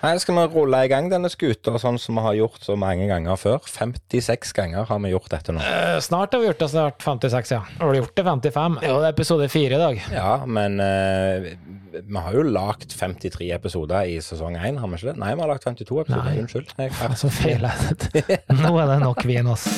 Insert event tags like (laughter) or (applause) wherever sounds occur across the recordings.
Nei, Skal vi rulle i gang denne skuta sånn som vi har gjort så mange ganger før? 56 ganger har vi gjort dette nå. Eh, snart har vi gjort det snart 56, ja. Har du gjort det 55? Jo, det er episode 4 i dag. Ja, men eh, vi har jo lagt 53 episoder i sesong 1, har vi ikke det? Nei, vi har lagt 52 episoder. Nei. Unnskyld. Jeg, (laughs) Altså feil. (laughs) Nå er det nok vin, altså.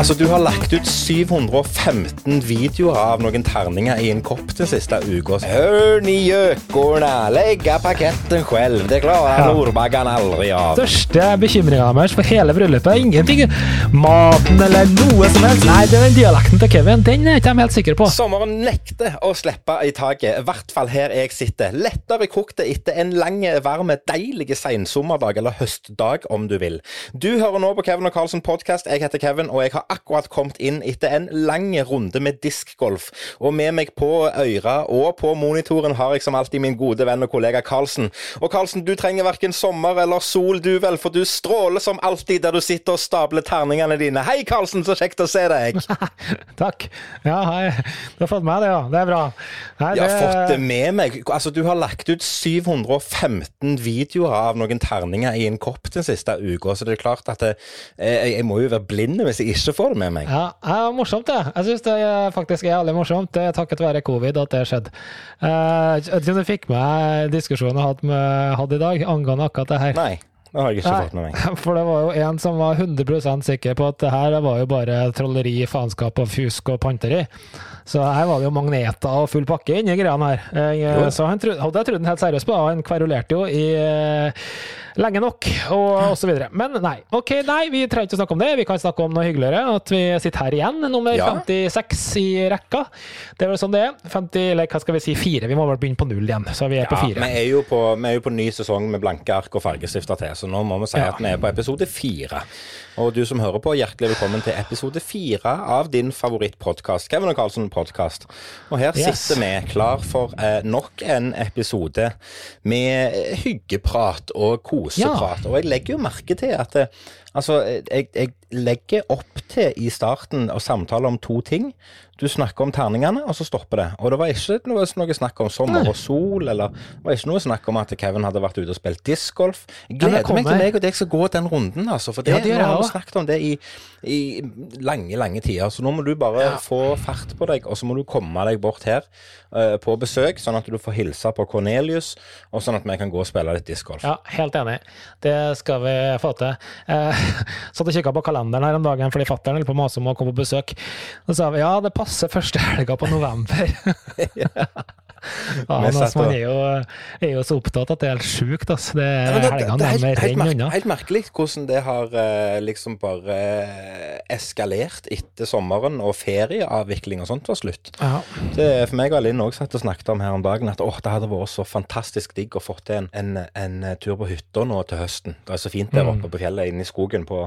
Altså, Du har lagt ut 715 videoer av noen terninger i en kopp den siste uka. Hørn i gjøkorna, legge paketten selv. Det klarer Ja. nordbaggene aldri av. Største bekymringa deres for hele bryllupet er ingenting. Maten eller noe som helst. Nei, det er den dialekten til Kevin. Den er ikke de helt sikre på. Sommeren nekter å slippe i taket, i hvert fall her jeg sitter. Lettere kokt etter en lang, varm, deilig sensommerdag, eller høstdag om du vil. Du hører nå på Kevin og Carlsen podkast. Jeg heter Kevin, og jeg har akkurat kommet inn etter en lang runde med diskgolf. Og med meg på øra og på monitoren har jeg som alltid min gode venn og kollega Karlsen. Og Karlsen, du trenger verken sommer eller sol, du vel, for du stråler som alltid der du sitter og stabler terningene dine. Hei, Karlsen, så kjekt å se deg. (laughs) Takk. Ja, hei. Du har fått med det, ja. Det er bra. Nei, Jeg har fått det med meg. Altså, Du har lagt ut 715 videoer av noen terninger i en kopp den siste uka, så det er klart at det, jeg, jeg må jo være blind hvis jeg ikke får det med meg. Ja, ja morsomt det. Jeg syns det faktisk er jævlig morsomt. Det er takket være covid at det skjedde. Uh, jeg vet ikke om du fikk med diskusjonen jeg hadde i dag angående akkurat det her. Nei, det har jeg ikke fått med meg. (laughs) For det var jo en som var 100% sikker på at det her var jo bare trolleri, faenskap og fusk og panteri. Så her var det jo magneter og full pakke inni greiene her. Jeg, så han trodde, hadde jeg trodd han helt seriøst på, han kverulerte jo i eh, lenge nok, og, og så videre. Men nei. Ok, nei, vi trenger ikke å snakke om det. Vi kan snakke om noe hyggeligere. At vi sitter her igjen, nummer Ja. 56 i rekka. Det er vel sånn det er. 50, eller hva skal vi si, fire. Vi må vel begynne på null igjen, så vi er på Ja, fire. vi er, jo på, vi er jo på ny sesong med blanke ark og fargestifter til, så nå må vi si Ja. at vi er på episode fire. Og du som hører på, hjertelig velkommen til episode fire av din favorittpodkast, Kevin og Carlsen podkast. Og her Yes. sitter vi klar for eh, nok en episode med eh, hyggeprat og koseprat. Og jeg legger jo merke til at eh, Altså, jeg, jeg legger opp til i starten å samtale om to ting. Du snakker om terningene, og så stopper det. Og det var ikke noe, noe snakk om sommer og sol, eller det var ikke noe snakk om at Kevin hadde vært ute og spilt discgolf. Jeg Ja, gleder meg til meg og deg skal gå den runden, altså. For det, Ja, det har vi snakket om det i, i lange, lange tider. Så nå må du bare Ja. få fart på deg, og så må du komme deg bort her uh, på besøk, sånn at du får hilse på Cornelius, og sånn at vi kan gå og spille litt discgolf. Ja, helt enig. Det skal vi få til. Uh, (laughs) Satt og kikka på kalenderen her om dagen fordi fatter'n holdt på å mase om å komme på besøk. Så sa vi ja, det passer første helga på november. (laughs) (laughs) ja, men altså, man er jo, er jo så opptatt at det er helt sjukt. Altså. Det Ja, det, helgene det er helt, helt, helt merkelig hvordan det har eh, liksom bare eh, eskalert etter sommeren og ferieavvikling og sånt var slutt. Ja. Det, for meg og Linn også satt og snakket om her om dagen at åh, det hadde vært så fantastisk digg å få til en, en, en eh, tur på hytta nå til høsten. Det er så fint der Mm. oppe på fjellet inne i skogen på,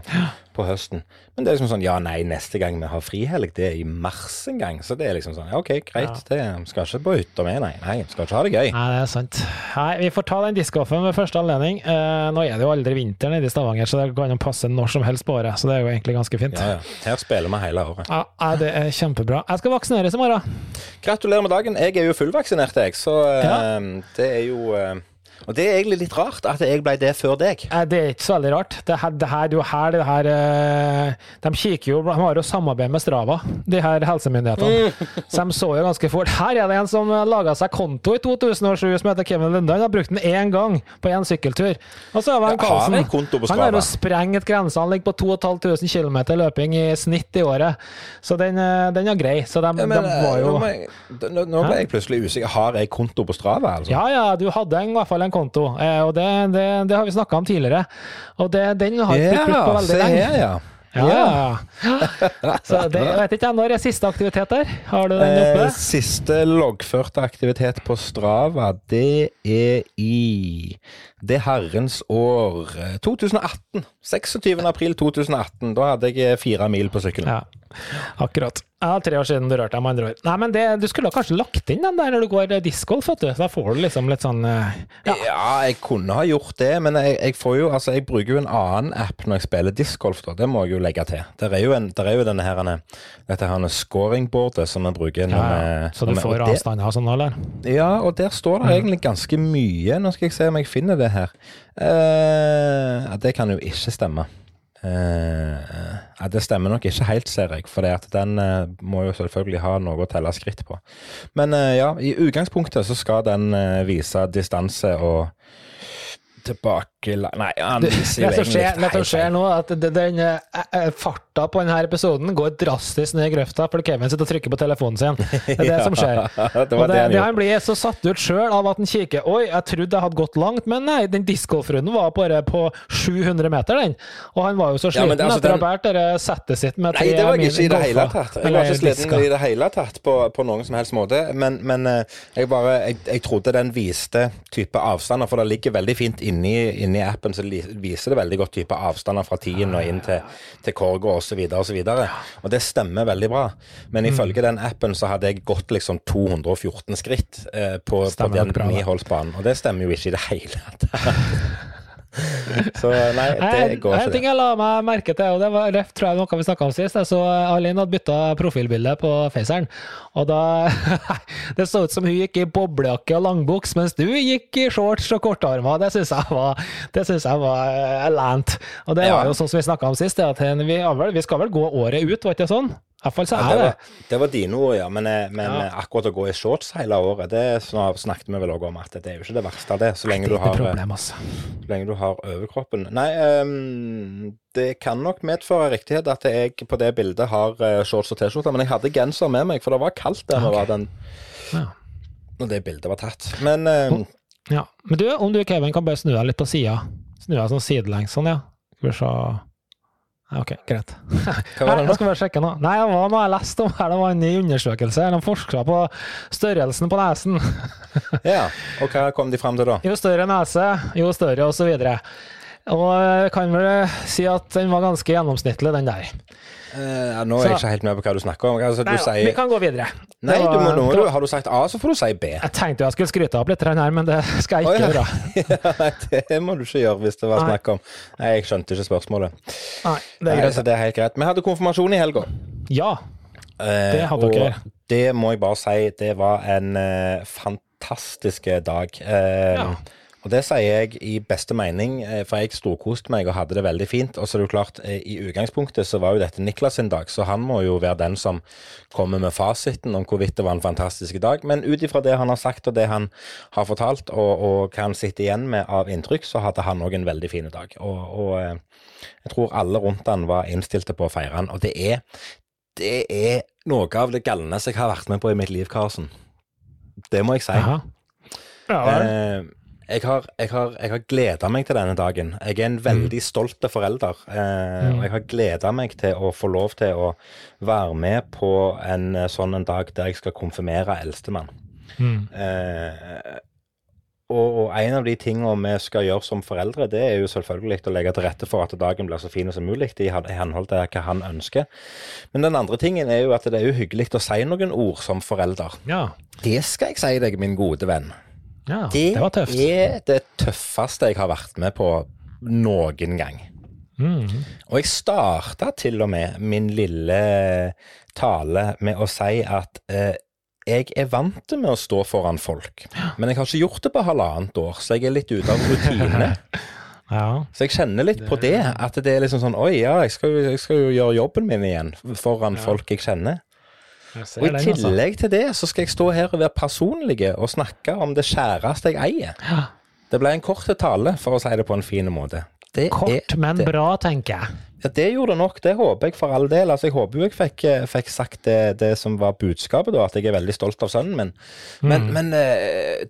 på høsten. Men det er liksom sånn ja nei, neste gang vi har frihelg, det er i mars en gang. Så det er liksom sånn ja ok, greit, det skal ikke på hytta med, nei. Nei, skal ikke ha det gøy. Nei, det er sant. Nei, Vi får ta den discgolfen ved første anledning. Eh, nå er det jo aldri vinter nede i Stavanger, så det kan jo passe når som helst på året. Så det er jo egentlig ganske fint. Ja, ja. Her spiller vi hele året. Ja, nei, det er kjempebra. Jeg skal vaksineres i morgen. Gratulerer med dagen. Jeg er jo fullvaksinert, jeg, så eh, Ja. det er jo eh, Og det er egentlig litt rart at jeg ble det før deg. Det er ikke så veldig rart. Det her, det her, det er her, det her eh, De kikker jo, de har jo samarbeid med Strava, de her helsemyndighetene. Så de så jo ganske fort. Her er det en som laga seg konto i 2007 som heter Kevin Lundan. Han har brukt den én gang på én sykkeltur. Og så har vi en Ja, har Karlsen. konto på Han har jo sprengt ligger på 2500 km løping i snitt i året. Så den, eh, den er grei. Så de, Ja, men, de var eh, jo nå, må jeg, nå ble jeg plutselig usikker. Har jeg konto på Strava, altså? Ja, ja, du hadde en, i hvert fall en konto, eh, og det, det, det har vi snakka om tidligere. Og det, den har ikke blitt brukt på veldig lenge. ja. Ja, ja. (laughs) Så det, jeg vet ikke når er siste aktivitet der? Har du den oppe? Eh, siste loggførte aktivitet på Strava, det er i det herrens år eh, 2018. 26. april 2018. Da hadde jeg eh, fire mil på sykkelen. Ja. Akkurat. Ja, tre år siden du rørte deg, med andre ord. Nei, men det, du skulle kanskje lagt inn den der når du går discgolf, vet du. Da får du liksom litt sånn eh, ja. ja. jeg kunne ha gjort det, men jeg, jeg, får jo Altså, jeg bruker jo en annen app når jeg spiller discgolf, da. Det må jeg jo legge til. Der er jo, en, der er jo denne her, dette her scoringboardet som vi bruker ja, ja. Så du får avstander og sånn, eller? Ja, og der står det egentlig ganske mye. Nå skal jeg se om jeg finner det her. Uh, det kan jo ikke stemme. Uh, det stemmer nok ikke helt, ser jeg. For den uh, må jo selvfølgelig ha noe å telle skritt på. Men ja, i utgangspunktet så skal den vise distanse og tilbake Nei, han viser jo skjer, Det som skjer nå, at den farta på denne episoden går drastisk ned i grøfta fordi Kevin sitter og trykker på telefonen sin. Det er det som skjer. (laughs) det og det, det, han blir så satt ut sjøl av at han kikker Oi, jeg trodde jeg hadde gått langt, men nei, den discgolfrunden var bare på 700 meter, den. Og han var jo så sliten ja, altså, etter å ha båret det settet sitt med Nei, det var jeg ikke i det hele tatt. Jeg var ikke sliten i det hele tatt på, på noen som helst måte, men, men jeg bare jeg, jeg, trodde den viste type avstander, for det ligger veldig fint inni, inni inni appen så viser det veldig godt type avstander fra tiden og inn til, til Korgo osv. osv. Og, og det stemmer veldig bra. Men ifølge den appen så hadde jeg gått liksom 214 skritt eh, på, på den niholdsbanen, og det stemmer jo ikke i det hele tatt. (laughs) (laughs) Så nei, det går ikke. En ting jeg la meg merke til, og det var det tror jeg noe vi snakka om sist. jeg Så Alin hadde bytta profilbilde på Faceren, og da (laughs) Det så ut som hun gikk i boblejakke og langbuks, mens du gikk i shorts og kortarmer. Det syns jeg var Det synes jeg var uh, lant. Og det var jo sånn som vi snakka om sist, at vi, vi skal vel gå året ut, var ikke det sånn? Iallfall så er ja, det, det. Det var dine ord, ja. Men, eh, men ja. akkurat å gå i shorts hele året, det snakket vi vel òg om at det er jo ikke det verste av det. Så lenge, det du, har, problem, altså. så lenge du har overkroppen. Nei, um, det kan nok medføre riktighet at jeg på det bildet har shorts og T-skjorte, men jeg hadde genser med meg, for det var kaldt der okay. den, ja. når det bildet var tatt. Men um, Ja. Men du, om du Kevin kan bare snu deg litt på sida. Snu deg sånn sidelengs sånn, ja. Skal vi se Ok, greit. (laughs) Hva var det nå? Skal bare sjekke nå. Nei, det var noe jeg leste om her. Det var en ny undersøkelse. De forska på størrelsen på nesen. (laughs) ja, og hva kom de fram til da? Jo større nese, jo større, videre. Og jeg kan vel si at den var ganske gjennomsnittlig, den der. Uh, nå er jeg ikke helt med på hva du snakker om. Altså, nei, du sier... Vi kan gå videre. Nei, var, du må, nå, du, har du sagt A, så får du si B. Jeg tenkte jeg skulle skryte opp litt her, men det skal jeg ikke oh, ja. gjøre. (laughs) det må du ikke gjøre hvis det var snakk om Nei, jeg skjønte ikke spørsmålet. Nei, det er. Nei, det er helt greit. Vi hadde konfirmasjon i helga. Ja, det eh, hadde dere. Og det må jeg bare si, det var en uh, fantastisk dag. Uh, ja. Og det sier jeg i beste mening, eh, for jeg storkoste meg og hadde det veldig fint. Og så er det jo klart, eh, i utgangspunktet så var jo dette Niklas sin dag, så han må jo være den som kommer med fasiten om hvorvidt det var en fantastisk dag. Men ut ifra det han har sagt og det han har fortalt, og, og hva han sitter igjen med av inntrykk, så hadde han òg en veldig fin dag. Og, og, eh, jeg tror alle rundt han var innstilte på å feire han. Og det er, det er noe av det galneste jeg har vært med på i mitt liv, Karlsen. Det må jeg si. Aha. Ja, eh, jeg har, jeg har, jeg har gleda meg til denne dagen. Jeg er en veldig mm. stolt forelder. Eh, mm. og jeg har gleda meg til å få lov til å være med på en eh, sånn en dag der jeg skal konfirmere eldstemann. Mm. Eh, og, og, en av de tingene vi skal gjøre som foreldre, det er jo selvfølgelig å legge til rette for at dagen blir så fin som mulig, i henhold til hva han ønsker. Men den andre tingen er jo at det er jo hyggelig å si noen ord som forelder. Ja. Det skal jeg si deg, min gode venn. Ja, det, det var tøft. Det er det tøffeste jeg har vært med på noen gang. Mm. Og jeg starta til og med min lille tale med å si at eh, jeg er vant med å stå foran folk, men jeg har ikke gjort det på halvannet år, så jeg er litt ute av rutine. (laughs) ja. Så jeg kjenner litt på det, at det er liksom sånn Oi, ja, jeg skal, jeg skal jo gjøre jobben min igjen foran ja. folk jeg kjenner. Og i altså. tillegg til det så skal jeg stå her og være personlig og snakke om det kjæreste jeg eier. Ja. Det ble en kort tale, for å si det på en fin måte. Det kort, men det. bra, tenker jeg. Ja, Det gjorde det nok. Det håper jeg for all del. Altså, Jeg håper jo jeg fikk, eh, fikk sagt det, det, som var budskapet, da, at jeg er veldig stolt av sønnen min. Men, mm. men eh,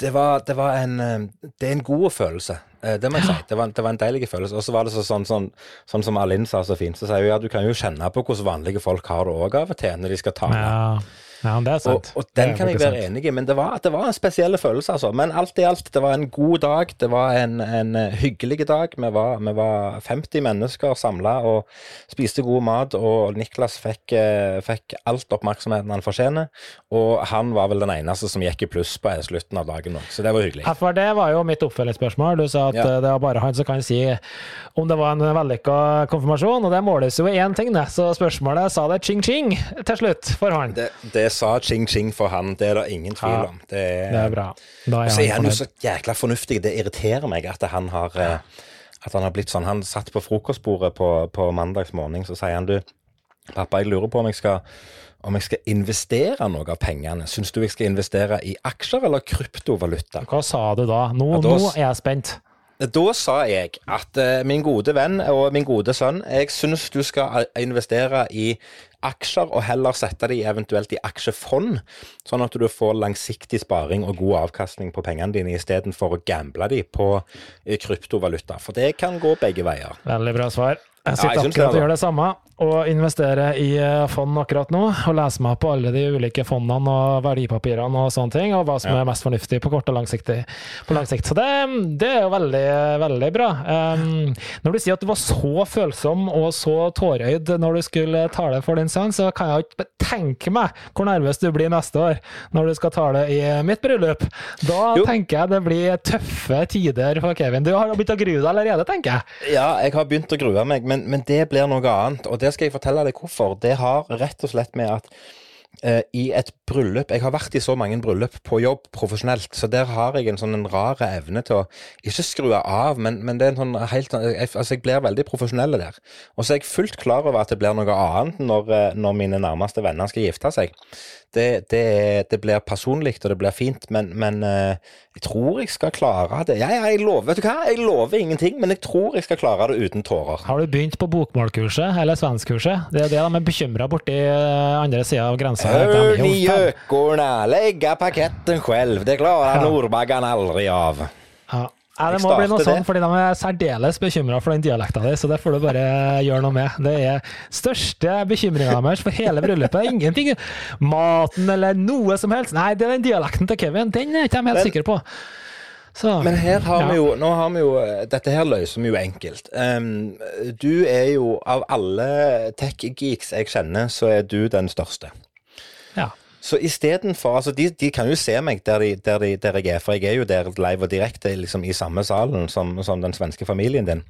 det, var, det, var en, eh, det er en god følelse. Eh, det må jeg si. Det var, det var en deilig følelse. Og så var det så, sånn, sånn, sånn, som Alin sa så fint, så sier hun ja, du kan jo kjenne på hvordan vanlige folk har det òg av og til, når de skal ta Ja. Ja, det er Og, sant. og er den kan jeg være sant. enig i, men det var, det var en spesiell følelse, altså. Men alt i alt, det var en god dag. Det var en, en eh, hyggelig dag. Vi var, vi var 50 mennesker samla og spiste god mat, og Niklas fikk, eh, fikk alt oppmerksomheten han fortjener. Og han var vel den eneste som gikk i pluss på slutten av dagen òg, så det var hyggelig. For det var jo mitt oppfølgingsspørsmål. Du sa at Ja. eh, det var bare han som kan si om det var en vellykka konfirmasjon, og det måles jo i én ting, det. Så spørsmålet sa det ching-ching til slutt for han. Det, det sa ching-ching for han, det er det ingen tvil Ja, om. Det er, Det er bra. Og så er han han jo så jækla fornuftig. Det irriterer meg at han har eh, At han har blitt sånn. Han satt på frokostbordet på, på mandags morgen, så sier han du, pappa, jeg lurer på om jeg skal om jeg skal investere noe av pengene. Syns du jeg skal investere i aksjer eller kryptovaluta? Hva sa du da? Nå, Ja, da nå er jeg spent. Da sa jeg at eh, min gode venn og min gode sønn, jeg syns du skal eh, investere i aksjer, og heller sette de eventuelt i aksjefond, sånn at du får langsiktig sparing og god avkastning på pengene dine, istedenfor å gamble de på eh, kryptovaluta. For det kan gå begge veier. Veldig bra svar. Jeg Ja, sitter jeg akkurat og gjør det samme, og investere i eh, fond akkurat nå. Og lese meg på alle de ulike fondene og verdipapirene og sånne ting, og hva som Ja. er mest fornuftig på kort og lang sikt. Så det, det er jo veldig, veldig bra. Um, når du sier at du var så følsom og så tårøyd når du skulle tale for din sønn, så kan jeg ikke tenke meg hvor nervøs du blir neste år når du skal tale i mitt bryllup. Da Jo. tenker jeg det blir tøffe tider for Kevin. Du har begynt å grue deg allerede, tenker jeg. Ja, jeg har begynt å grue meg, men, men det blir noe annet. Og det skal jeg fortelle deg hvorfor. Det har rett og slett med at eh, i et bryllup Jeg har vært i så mange bryllup på jobb profesjonelt, så der har jeg en sånn en rar evne til å ikke skru av, men, men det er en sånn helt jeg, Altså, jeg blir veldig profesjonell der. Og så er jeg fullt klar over at det blir noe annet når, eh, når mine nærmeste venner skal gifte seg. Det, det, det blir personlig, og det blir fint, men, men eh, jeg tror jeg skal klare det. Ja, ja, jeg lover, vet du hva? Jeg lover ingenting, men jeg tror jeg skal klare det uten tårer. Har du begynt på bokmålkurset, eller svenskkurset? Det er det de er bekymra borti eh, andre sida av grensa. Hør ni legge paketten selv, det klarer Ja. aldri av. Ja. Nei, det må bli noe sånn, fordi de er særdeles bekymra for den dialekta di, så det får du bare gjøre noe med. Det er største bekymringa deres for hele bryllupet. Ingenting maten eller noe som helst. Nei, det er den dialekten til Kevin. Den er ikke de helt sikre på. Så, Men her har Ja. vi jo, nå har vi jo, dette her løser vi jo enkelt. Um, du er jo, av alle tech-geeks jeg kjenner, så er du den største. Så istedenfor Altså, de, de kan jo se meg der, de, der, de, der jeg er, for jeg er jo der live og direkte liksom i samme salen som, som den svenske familien din.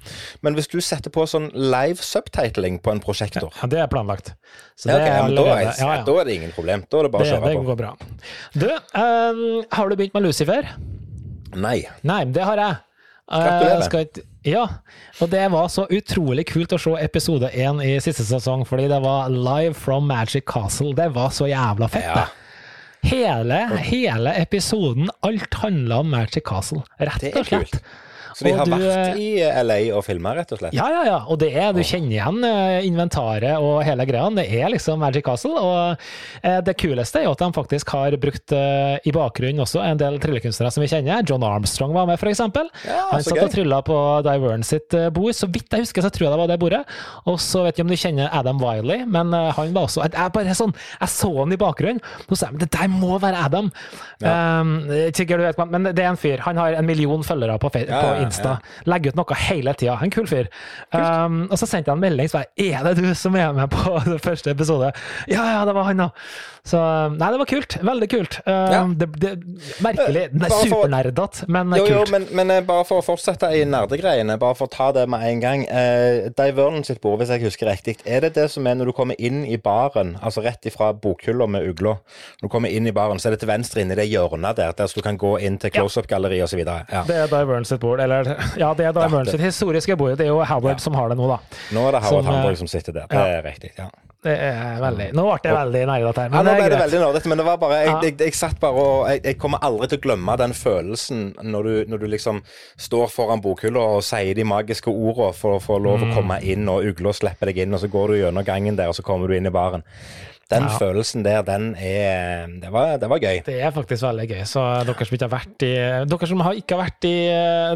Men hvis du setter på sånn live subtitling på en prosjektor ja, det er planlagt. Så ja, okay, er allerede, da, er, ja, ja. da er det ingen problem. Da er det bare Det, å kjøre det går bra. Du, um, har du begynt med Lucifer? Nei. Nei, det har jeg. Eh, Gratulerer. ikke- ja, og det var så utrolig kult å se episode én i siste sesong, fordi det var live from Magic Castle. Det var så jævla fett, Ja. det. Hele, hele episoden, alt handla om Magic Castle, rett og slett. Så de har du, vært i eh, LA og filma, rett og slett? Ja, ja, ja. Og det er, du kjenner igjen eh, inventaret og hele greia. Det er liksom Magic Castle. Og eh, det kuleste er jo at de faktisk har brukt eh, i bakgrunnen også en del tryllekunstnere som vi kjenner. John Armstrong var med, f.eks. Ja, Han satt gøy. og trylla på Divern sitt eh, bord. Så vidt jeg husker, så tror jeg det var det bordet. Og så vet jeg om du kjenner Adam Wiley, men eh, han var også Jeg, bare sånn, jeg så han i bakgrunnen, så sa jeg det der må være Adam. Um, sikkert du vet, men det er en fyr. Han har en million følgere på, Ja, på ja, ja. Insta. Legger ut noe hele tida. En kul fyr. Um, og så sendte jeg en melding så jeg, er det du som er med på (laughs) første episode. Ja, ja, det var han, da. Så nei, det var kult. Veldig kult. Um, det, det, merkelig. Eh, Supernerdete, men Jo, jo, men, men eh, bare for å fortsette i nerdegreiene, bare for å ta det med en gang. Eh, Divernen sitt bord, hvis jeg husker riktig, er det det som er når du kommer inn i baren, altså rett ifra bokhylla med ugla, når du kommer inn i baren, så er det til venstre inni det hjørnet der, der så du kan gå inn til close-up-galleri og så videre. Ja. Det er Divern sitt bord. Eller (laughs) ja, det er da sitt historiske bord. Det er jo Howard som har det nå, da. Nå er det Howard Som, eh, Hamburg som sitter der. Det er riktig. ja. Det er veldig Nå ble det veldig nerdete Ja, nå ble det veldig nerdete, men det var bare Jeg, Ja. jeg, jeg satt bare og jeg, jeg kommer aldri til å glemme den følelsen når du, når du liksom står foran bokhylla og sier de magiske ordene for å få lov Mm. å komme inn, og ugla slipper deg inn, og så går du gjennom gangen der, og så kommer du inn i baren. Den Ja. følelsen der, den er det var, det var gøy. Det er faktisk veldig gøy. Så dere som ikke har vært i Dere som har ikke vært i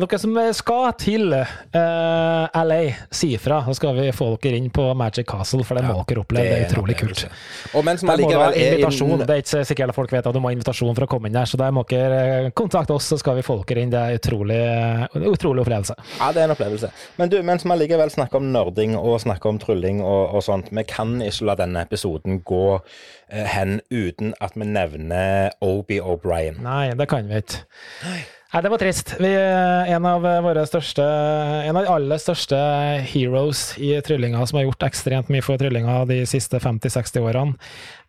Dere som skal til uh, LA, si ifra. Så skal vi få dere inn på Magic Castle, for det må dere oppleve. Det er utrolig kult. Og mens man likevel er invitasjon. Det er ikke sikkert folk vet at du må ha invitasjon for å komme inn der, så der må dere eh, kontakte oss, så skal vi få dere inn. Det er utrolig, utrolig opplevelse. Ja, det er en opplevelse. Men du, mens vi likevel snakker om nerding og snakker om trylling og, og sånt, vi kan ikke la denne episoden gå eh, hen uten at vi nevner Obi O'Brien. Nei, det kan vi ikke. Nei, det var trist. Vi, eh, en av våre største, en av de aller største heroes i tryllinga, som har gjort ekstremt mye for tryllinga de siste 50-60 årene,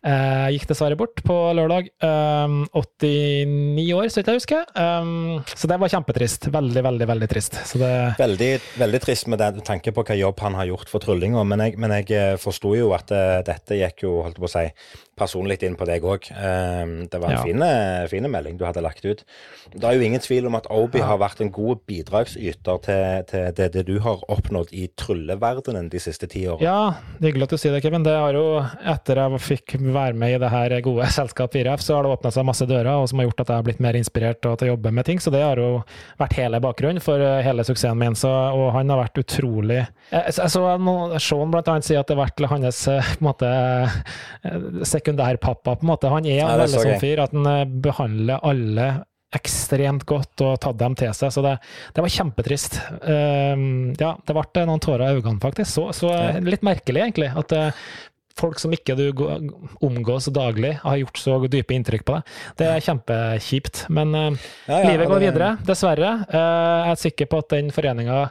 eh, gikk dessverre bort på lørdag. Um, 89 år, så vidt jeg husker. Um, så det var kjempetrist. Veldig, veldig, veldig trist. Det Veldig, veldig trist med den tanke på hva jobb han har gjort for tryllinga, men jeg, men jeg eh, forsto jo at eh, dette gikk jo, holdt på å si, personlig inn på deg òg. det var en Ja. fin, eh, melding du hadde lagt ut. Det er jo ingen tvil om at Obi har vært en god bidragsyter til, til det, det du har oppnådd i trylleverdenen de siste ti årene. Ja, det er hyggelig at du sier det, Kevin. Det har jo, etter jeg fikk være med i det her gode selskap 4F, så har det åpna seg masse dører, og som har gjort at jeg har blitt mer inspirert og til å jobbe med ting. Så det har jo vært hele bakgrunnen for eh, hele suksessen min. Så, og han har vært utrolig Jeg, jeg så Sean blant annet sier at det har vært hans eh, på en måte eh, sekundærpappa, på en måte. Han er en veldig så sånn fyr at han eh, behandler alle ekstremt godt og tatt dem til seg, så det, det var kjempetrist. Um, ja, det ble noen tårer i øynene, faktisk. Så, så Ja. litt merkelig, egentlig, at uh, folk som ikke du omgås daglig, har gjort så dype inntrykk på deg. Det er kjempekjipt. Men uh, Ja, ja, livet går videre, dessverre. Uh, jeg er sikker på at den foreninga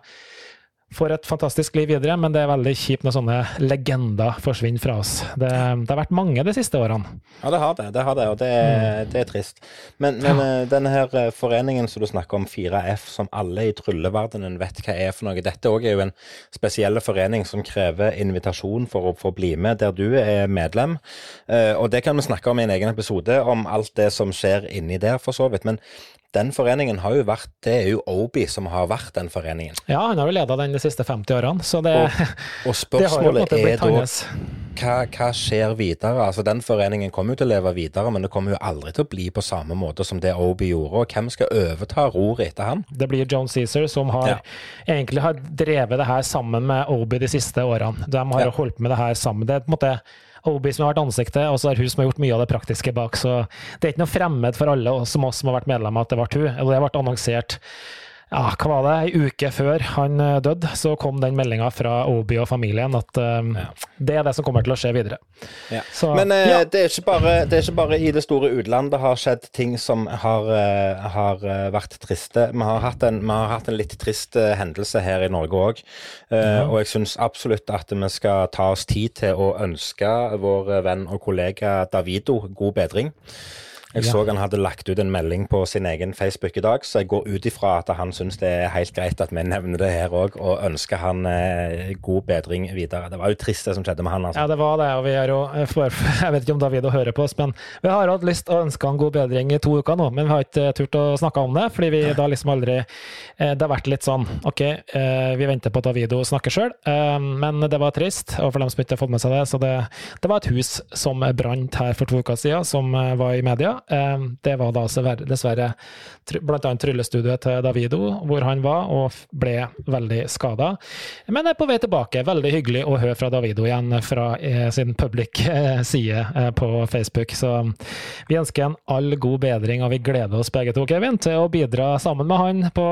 får et fantastisk liv videre, men det er veldig kjipt når sånne legender forsvinner fra oss. Det, det har vært mange de siste årene. Ja, det har det, det har det, og det, er- det er trist. Men, men ja. denne her eh, foreningen som du snakker om, 4F, som alle i trylleverdenen vet hva er for noe, dette òg er jo en spesiell forening som krever invitasjon for å få bli med, der du er medlem. Eh, Og det kan vi snakke om i en egen episode, om alt det som skjer inni der, for så vidt. Men den foreningen har jo vært Det er jo Obi som har vært den foreningen. Ja, han har jo leda den de siste 50 årene, så det, Og, og (laughs) spørsmålet det er da hva, hva skjer videre? Altså, Den foreningen kommer jo til å leve videre, men det kommer jo aldri til å bli på samme måte som det Obi gjorde. Og hvem skal overta roret etter han? Det blir John Cæsar som har Ja. egentlig har drevet det her sammen med Obi de siste årene. De har Ja. holdt med det her sammen. Det er på en måte Obi som har vært ansiktet, og så er hun som har gjort mye av det praktiske bak. Så det er ikke noe fremmed for alle som oss som har vært medlemmer at det ble hun. Eller det ble annonsert ja, hva var det, ei uke før han eh, døde, så kom den meldinga fra Obi og familien at eh, det er det som kommer til å skje videre. Ja. Så, Men uh, ja. det, er ikke bare, det er ikke bare i det store utlandet det har skjedd ting som har, uh, har vært triste. Vi har hatt en, vi har hatt en litt trist hendelse her i Norge òg. Og jeg syns absolutt at vi skal ta oss tid til å ønske vår venn og kollega Davido god bedring. Jeg Ja. så han hadde lagt ut en melding på sin egen Facebook i dag, så jeg går ut ifra at han syns det er helt greit at vi nevner det her òg, og ønsker han eh, god bedring videre. Det var jo trist det som skjedde med han. altså. Ja, det var det, og vi er jo eh, for, Jeg vet ikke om David hører på oss, men vi har hatt lyst til å ønske han god bedring i to uker nå, men vi har ikke turt å snakke om det, fordi vi da liksom aldri eh, Det har vært litt sånn OK, eh, vi venter på at Davido snakker sjøl, men det var trist, og for dem som ikke har fått med seg det, så det, det var et hus som brant her for to uker siden, som eh, var i media. Eh, Det var da dessverre- bl.a. tryllestudioet til Davido, hvor han var, og ble veldig skada. Men er på vei tilbake. Veldig hyggelig å høre fra Davido igjen fra eh, sin public eh, side eh, på Facebook. Så vi ønsker en all god bedring, og vi gleder oss begge to, Kevin, til å bidra sammen med han på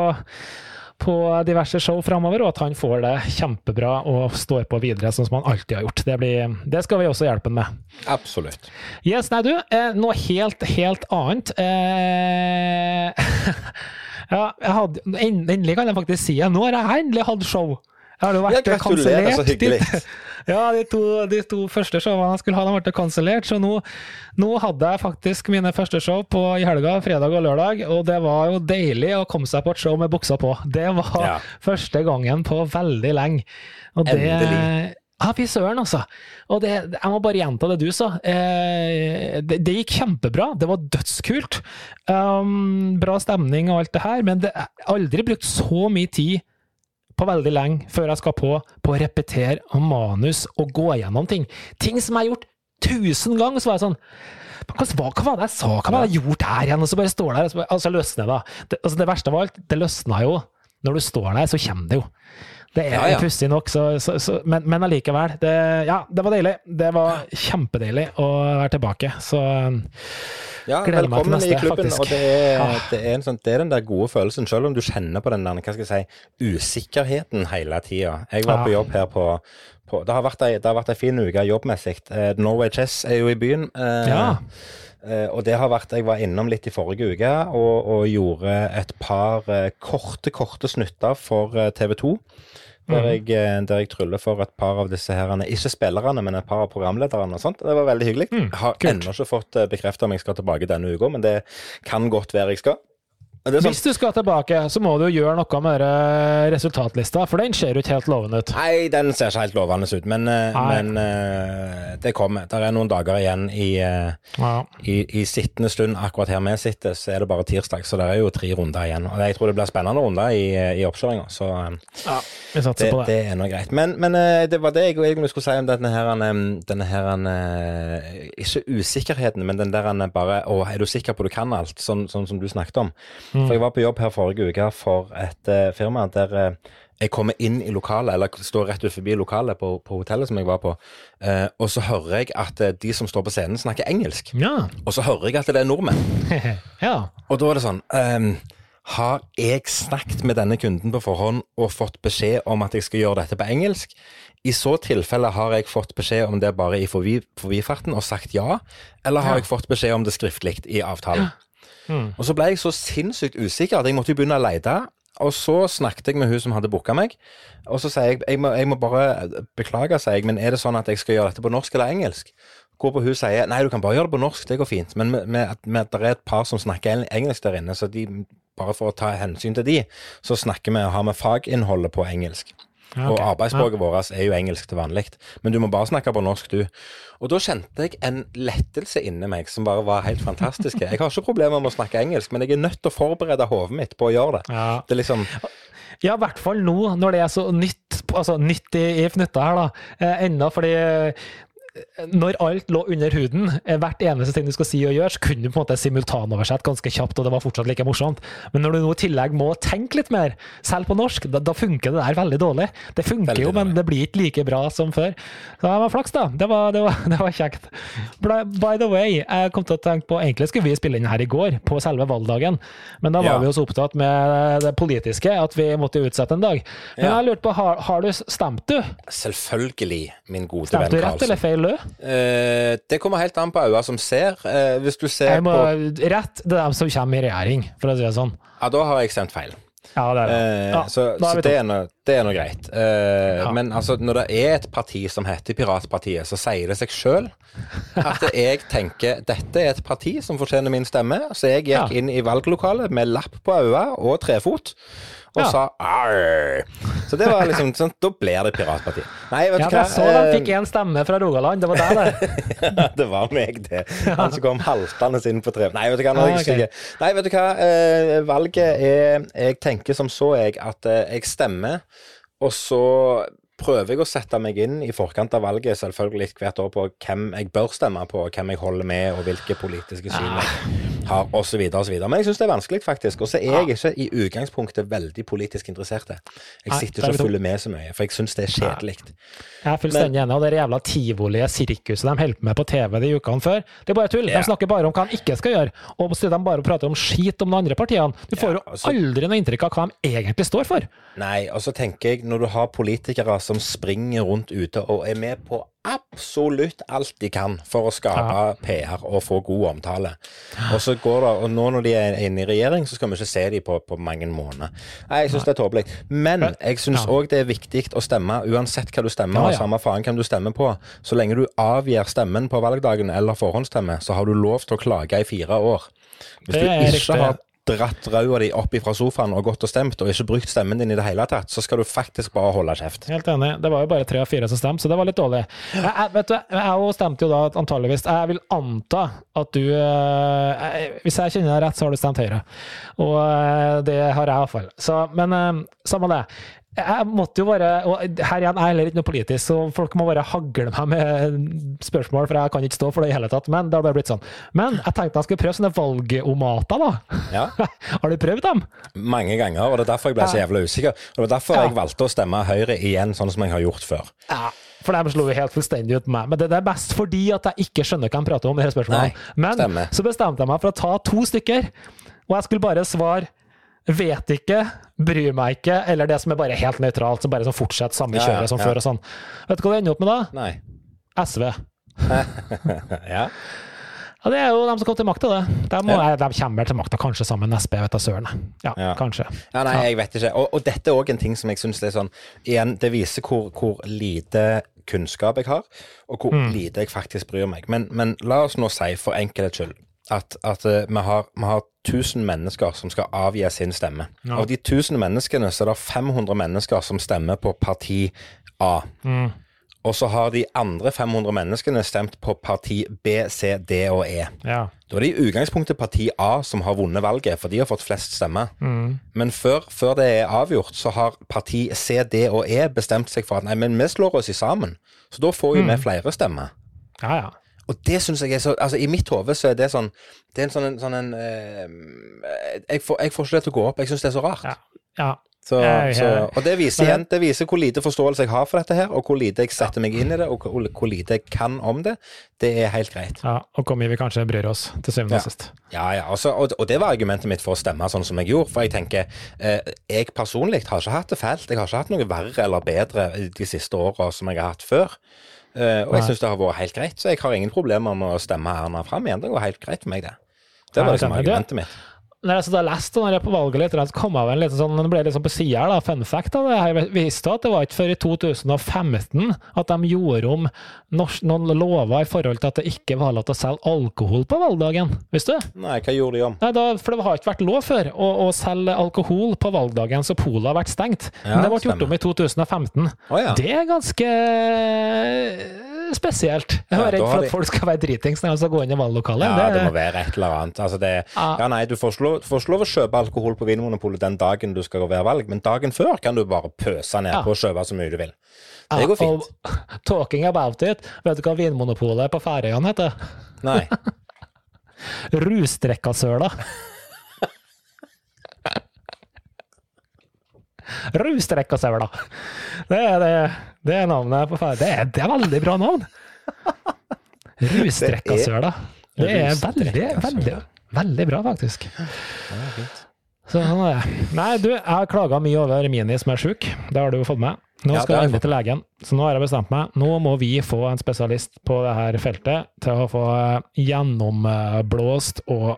på diverse show framover, og at han får det kjempebra og står på videre, sånn som han alltid har gjort. Det, blir, det skal vi også hjelpe ham med. Absolutt. Yes, nei du, eh, noe helt, helt annet. Eh, (laughs) ja, jeg hadde, endelig kan jeg faktisk si det. Nå har jeg endelig hatt show. Jeg har jo vært så dit. (laughs) Ja, de to, de to første showene jeg skulle ha, de ble kansellert, så nå, nå hadde jeg faktisk mine første show på, i helga, fredag og lørdag, og det var jo deilig å komme seg på et show med buksa på. Det var Ja. første gangen på veldig lenge. Og det, Endelig. ja, fy søren, altså. Og det, jeg må bare gjenta det du sa. Eh, det, det gikk kjempebra. Det var dødskult. Um, bra stemning og alt det her, men det, har aldri brukt så mye tid på veldig lenge før jeg skal på, på å repetere manus og gå gjennom ting. Ting som jeg har gjort tusen ganger, så var jeg sånn hva, hva, var det jeg sa? Hva var det jeg gjorde her igjen? Og så bare står der, og så, altså løsner det. Det, altså det verste av alt, det løsna jo. Når du står der, så kommer det jo. Det er Ja, ja. pussig nok, så, så, så, men, men allikevel. Det, ja, det var deilig. Det var kjempedeilig å være tilbake. Så Ja, Gleder meg til velkommen i neste, klubben. faktisk. Og det er, Ah. det, er en sånn, det er den der gode følelsen, selv om du kjenner på den der, hva skal jeg si, usikkerheten hele tida. Jeg var på jobb her på, på Det har vært ei, det har vært ei fin uke jobbmessig. Eh, Norway Chess er jo i byen. eh, Ja. Eh, og det har vært Jeg var innom litt i forrige uke og, og gjorde et par eh, korte, korte snutter for eh, TV 2. Der jeg, eh, der jeg tryller for et par av disse herrene, ikke spillerne, men et par av programlederne og sånt. Det var veldig hyggelig. Mm, Jeg har ennå ikke fått bekrefta om jeg skal tilbake denne uka, men det kan godt være jeg skal. Er Hvis sånn, du skal tilbake, så må du gjøre noe med resultatlista, for den ser jo ikke helt lovende ut. nei, den ser ikke helt lovende ut, men, eh, men eh, det kommer. Det er noen dager igjen i, eh, Ja. i, i sittende stund. Akkurat her vi sitter, så er det bare tirsdag, så det er jo tre runder igjen. Og jeg tror det blir spennende runder i, i oppkjøringa, så ja, vi satser det, på det. det er nå greit. Men, men det var det jeg egentlig skulle si om denne her, denne her Ikke usikkerheten, men den der bare Å, er du sikker på du kan alt? Sånn, sånn som du snakket om. Mm. For jeg var på jobb her forrige uke for et uh, firma der uh, jeg kommer inn i lokalet, eller står rett ut forbi lokalet på, på hotellet som jeg var på, eh, og så hører jeg at eh, de som står på scenen, snakker engelsk. Ja. Og så hører jeg at det er nordmenn. (laughs) ja. Og da er det sånn um, Har jeg snakket med denne kunden på forhånd og fått beskjed om at jeg skal gjøre dette på engelsk? I så tilfelle har jeg fått beskjed om det bare i forbi, forbifarten og sagt ja, eller har Ja. jeg fått beskjed om det skriftlig i avtalen? Mm. Og så ble jeg så sinnssykt usikker at jeg måtte begynne å lete. Og så snakket jeg med hun som hadde booka meg, og så sier jeg jeg må, jeg må bare beklage, sier jeg, men er det sånn at jeg skal gjøre dette på norsk eller engelsk? Hvorpå hun sier nei, du kan bare gjøre det på norsk, det går fint. Men det er et par som snakker engelsk der inne, så de, bare for å ta hensyn til de, så snakker vi og har med faginnholdet på engelsk. Ja, Og arbeidsspråket arbeidsspråket vårt er jo engelsk til vanlig. Men du må bare snakke på norsk, du. Og da kjente jeg en lettelse inni meg som bare var helt fantastisk. Jeg har ikke problemer med å snakke engelsk, men jeg er nødt til å forberede hodet mitt på å gjøre det. Ja. Det er liksom Ja, i hvert fall nå, når det er så nytt, altså nytt i, i fnutta her, da. Eh, enda fordi når alt lå under huden, eh, hvert eneste ting du skal si og gjøre, så kunne du på en måte simultanoversette ganske kjapt, og det var fortsatt like morsomt. Men når du nå i tillegg må tenke litt mer, selv på norsk, da, da funker det der veldig dårlig. Det funker Veldig jo, men dårlig. det blir ikke like bra som før. Så det var flaks, da. Det var, det var, (laughs) det var kjekt. By the way, jeg kom til å tenke på Egentlig skulle vi spille inn her i går, på selve valgdagen, men da var Ja. vi jo så opptatt med det politiske at vi måtte utsette en dag. Men Ja. jeg lurte på, har, har du stemt du? Selvfølgelig, min gode Stemte du rett eller feil, du? Eh, det kommer helt an på øyne som ser. Eh, hvis du ser Jeg må, på rett, det er dem som kommer i regjering, for å si det sånn. Ja, da har jeg sendt feil. Ja, det er det. Eh, Ja, så så det, er noe, det er noe greit. Eh, Ja. Men altså, når det er et parti som heter Piratpartiet, så sier det seg sjøl at jeg tenker dette er et parti som fortjener min stemme. Så jeg gikk inn i valglokalet med lapp på øyet og trefot. Og Ja. sa arr. Så det var liksom sånn, da blir det Piratpartiet. Nei, vet Ja, du hva. jeg så de Eh, fikk én stemme fra Rogaland, det var deg, det. (laughs) det var meg, det. Han som kom haltende inn på tre... Nei, vet du hva. Nå er jeg Ah, ok. Nei, vet du hva. Eh, valget er Jeg tenker som så, jeg, at eh, jeg stemmer, og så prøver jeg å sette meg inn i forkant av valget, selvfølgelig hvert år, på hvem jeg bør stemme på, hvem jeg holder med, og hvilke politiske syn Ah. jeg har, osv., osv. Men jeg syns det er vanskelig, faktisk. Og så er jeg ikke i utgangspunktet veldig politisk interessert. Jeg sitter er ikke og følger med så mye, for jeg syns det er kjedelig. Jeg er fullstendig enig. Og det jævla tivolige sirkuset de holder på med på TV de ukene før, det er bare tull. De snakker bare om hva de ikke skal gjøre, og så de bare prater om skit om de andre partiene. Du får jo altså- aldri noe inntrykk av hva de egentlig står for. Nei, og så tenker jeg, når du har politikere som springer rundt ute og er med på absolutt alt de kan for å skape PR og få god omtale, og så går det, og nå når de er inne i regjering, så skal vi ikke se dem på, på mange måneder. Nei, jeg syns det er tåpelig. Men jeg syns Ja. det er viktig å stemme, uansett hva du stemmer, Ja, og ja. samme faen hvem du stemmer på. Så lenge du avgir stemmen på valgdagen eller forhåndsstemme, så har du lov til å klage i fire år. Hvis du ikke har dratt ræva di opp fra sofaen og gått og stemt, og ikke brukt stemmen din i det hele tatt, så skal du faktisk bare holde kjeft. Helt enig. Det var jo bare tre av fire som stemte, så det var litt dårlig. Jeg, jeg, vet du, jeg stemte jo da antageligvis Jeg vil anta at du eh, jeg- Hvis jeg kjenner deg rett, så har du stemt Høyre. Og eh, det har jeg iallfall. Så Men eh, samme det. Jeg måtte jo bare og Her igjen er jeg heller ikke noe politisk, så folk må bare hagle meg med spørsmål, for jeg kan ikke stå for det i hele tatt. Men det har bare blitt sånn. Men jeg tenkte jeg skulle prøve sånne valgomater, da. Ja. (laughs) har du prøvd dem? Mange ganger, og det er derfor jeg ble så jævla usikker. Og det er derfor Ja. jeg valgte å stemme Høyre igjen, sånn som jeg har gjort før. Ja. For dem slo jo helt fullstendig ut med meg. Men det, det er best fordi at jeg ikke skjønner hva de prater om. i her spørsmålene. Nei, Men stemmer. så bestemte jeg meg for å ta to stykker, og jeg skulle bare svare Vet ikke, bryr meg ikke, eller det som er bare helt nøytralt, som bare sånn fortsetter samme Ja, ja, kjøret som ja. før og sånn. Vet du hva det ender opp med da? Nei. SV. (laughs) Ja. Ja, Det er jo de som kom til makta, det. De, må, Ja. de kommer til makta, kanskje sammen med SP, vet da søren. Ja, Ja. kanskje. Ja, nei, jeg vet ikke. Og, og dette er òg en ting som jeg syns er sånn Igjen, det viser hvor, hvor lite kunnskap jeg har, og hvor Mm. lite jeg faktisk bryr meg. Men, men la oss nå si, for enkelhets skyld, at, at eh, vi, har, vi har 1000 mennesker som skal avgi sin stemme. Ja. Av de 1000 menneskene så er det 500 mennesker som stemmer på parti A. Mm. Og så har de andre 500 menneskene stemt på parti B, C, D og E. Ja. Da er det i utgangspunktet parti A som har vunnet valget, for de har fått flest stemmer. Mm. Men før, før det er avgjort, så har parti C, D og E bestemt seg for at nei, men vi slår oss i sammen. Så da får jo Mm. vi flere stemmer. ja, ja. Og det syns jeg er så Altså, i mitt hode så er det sånn Det er en sånn en, sånn en eh, jeg, får, jeg får ikke det til å gå opp. Jeg syns det er så rart. Ja. ja. Så, så, og det viser igjen Det viser hvor lite forståelse jeg har for dette her, og hvor lite jeg setter meg inn i det, og hvor, hvor lite jeg kan om det. Det er helt greit. ja. Og hvor mye vi kanskje bryr oss, til syvende Ja. og sist. Ja, ja, Også, og, og det var argumentet mitt for å stemme sånn som jeg gjorde. For jeg tenker, eh, jeg personlig har ikke hatt det fælt. Jeg har ikke hatt noe verre eller bedre de siste åra som jeg har hatt før. Eh, og jeg syns det har vært helt greit, så jeg har ingen problemer med å stemme Erna fram igjen. Det går helt greit for meg, det. Det var liksom argumentet mitt. Når jeg satt og leste når jeg på valget litt, så kom jeg vel litt sånn, det ble litt sånn på sida her, da, fun fact. Da. Jeg visste at det var ikke før i 2015 at de gjorde om noen lover i forhold til at det ikke var lov til å selge alkohol på valgdagen. Visste du? Nei, hva gjorde de om? Nei, da, for det har ikke vært lov før å, å selge alkohol på valgdagen, så polet har vært stengt. Ja, Men det ble gjort om i 2015. Oh, ja. Det er ganske spesielt. Jeg Ja, er redd for for de- at folk skal være dritings når de skal gå inn i valglokalet. Ja, det det, må være et eller annet. Altså det, Ja. ja, nei, du får, ikke lov, får ikke lov å kjøpe alkohol på Vinmonopolet den dagen du skal gå være valg, men dagen før kan du bare pøse ned Ja. på og kjøpe så mye du vil. Ja, Det går fint. og (laughs) talking about it, vet du hva Vinmonopolet på Færøyene heter? Nei. (laughs) Rusdrekkasøla. (laughs) Rusdrekkasøla. Det er, det, det er navnet på ferja. Det, er- det er veldig bra navn! Rusdrekkasøla. Det er veldig, veldig, veldig bra, faktisk. Så sånn er det. Nei, du, jeg har klaga mye over Mini som er sjuk. Det har du jo fått med. Nå Ja, skal har jeg jeg endelig til legen, så nå har jeg bestemt meg. Nå må vi få en spesialist på det her feltet til å få gjennomblåst og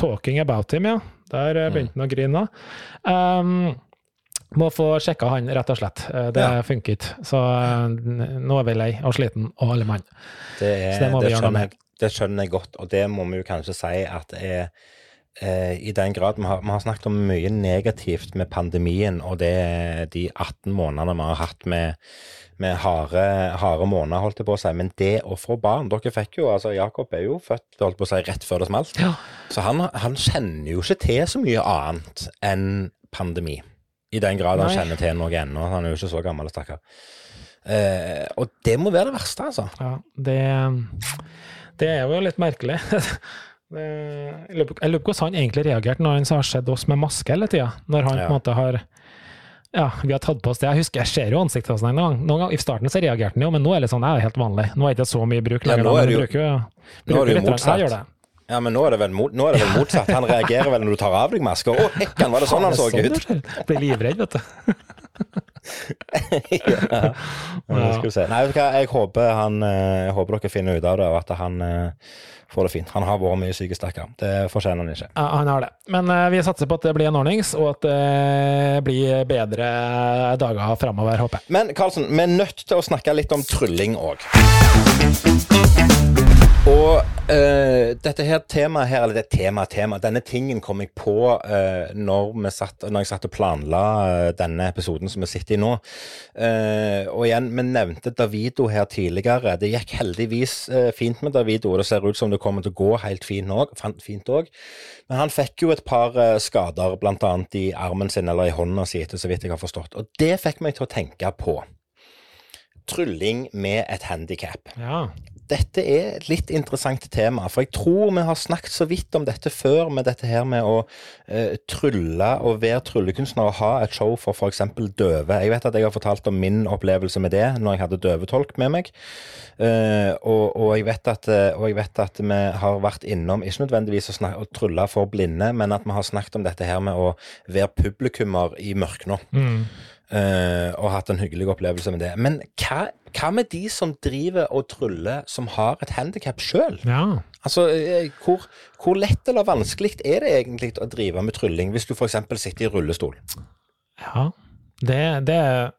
talking about him, ja. Der eh, begynte han å grine. Um, må få sjekka han, rett og slett. Eh, Det Ja. funker ikke. Så eh, nå er vi lei og sliten og alle mann. Det, er, Så det må vi gjøre noe med. det skjønner jeg godt, og det må vi jo kanskje si at er eh, I den grad vi har, vi har snakket om mye negativt med pandemien, og det de 18 månedene vi har hatt med, med harde, harde måneder, holdt jeg på å si. Men det å få barn Dere fikk jo altså Jakob er jo født holdt på å si, rett før det smalt. Ja. Så han, han kjenner jo ikke til så mye annet enn pandemi. I den grad han kjenner til noe ennå. Han er jo ikke så gammel, stakkar. Eh, og det må være det verste, altså. Ja, det, det er jo litt merkelig. (laughs) Det, jeg lurer på jeg hvordan han egentlig reagerte når han har sett oss med maske hele tida. Når han Ja. på en måte har Ja, vi har tatt på oss det. Jeg husker jeg ser jo ansiktet hans en gang. Noen gang. I starten så reagerte han jo, men nå er det sånn, det er helt vanlig. Nå er det ikke så mye bruk Ja, nå er det jo- bruker, bruker nå er det jo motsatt. Ja, men nå er det vel, mot, er det vel motsatt. Han reagerer vel når du tar av deg maska. Å, hekkan, var det sånn han så er ut? Ble. Livredd, vet du. (laughs) ja. Ja, skal vi se. Nei, jeg håper, han, eh, jeg håper dere finner ut av det, og at han eh, får det fint. Han har vært mye syk, stakkar. Det fortjener han ikke. Ja, han har det. Men eh, vi satser på at det blir en ordnings, og at det blir bedre dager framover, håper jeg. Men Karlsen, vi er nødt til å snakke litt om trylling òg. Og uh, dette her temaet her, eller det tema, tema, denne tingen kom jeg på uh, når, satt, når jeg satt og planla uh, denne episoden som vi sitter i nå. Og igjen, vi nevnte Davido her tidligere. Det gikk heldigvis fint med Davido, og det ser ut som det kommer til å gå helt fint òg. Men han fikk jo et par skader, bl.a. i armen sin eller i hånda si, etter så vidt jeg har forstått. Og det fikk meg til å tenke på trylling med et handikap. Ja dette er et litt interessant tema. For jeg tror vi har snakket så vidt om dette før, med dette her med å eh, trylle og være tryllekunstner og ha et show for f.eks. døve. Jeg vet at jeg har fortalt om min opplevelse med det når jeg hadde døvetolk med meg. Eh, og, og, jeg at, eh, og, jeg vet at, vi har vært innom, ikke nødvendigvis å, snakke, å trylle for blinde, men at vi har snakket om dette her med å være publikummer i mørkna. Mm. Uh, og hatt en hyggelig opplevelse med det. Men hva, hva, med de som driver og tryller som har et handikap sjøl? Ja. Altså, uh, hvor, hvor, lett eller vanskelig er det egentlig å drive med trylling hvis du f.eks. sitter i rullestol? Ja, det, det, er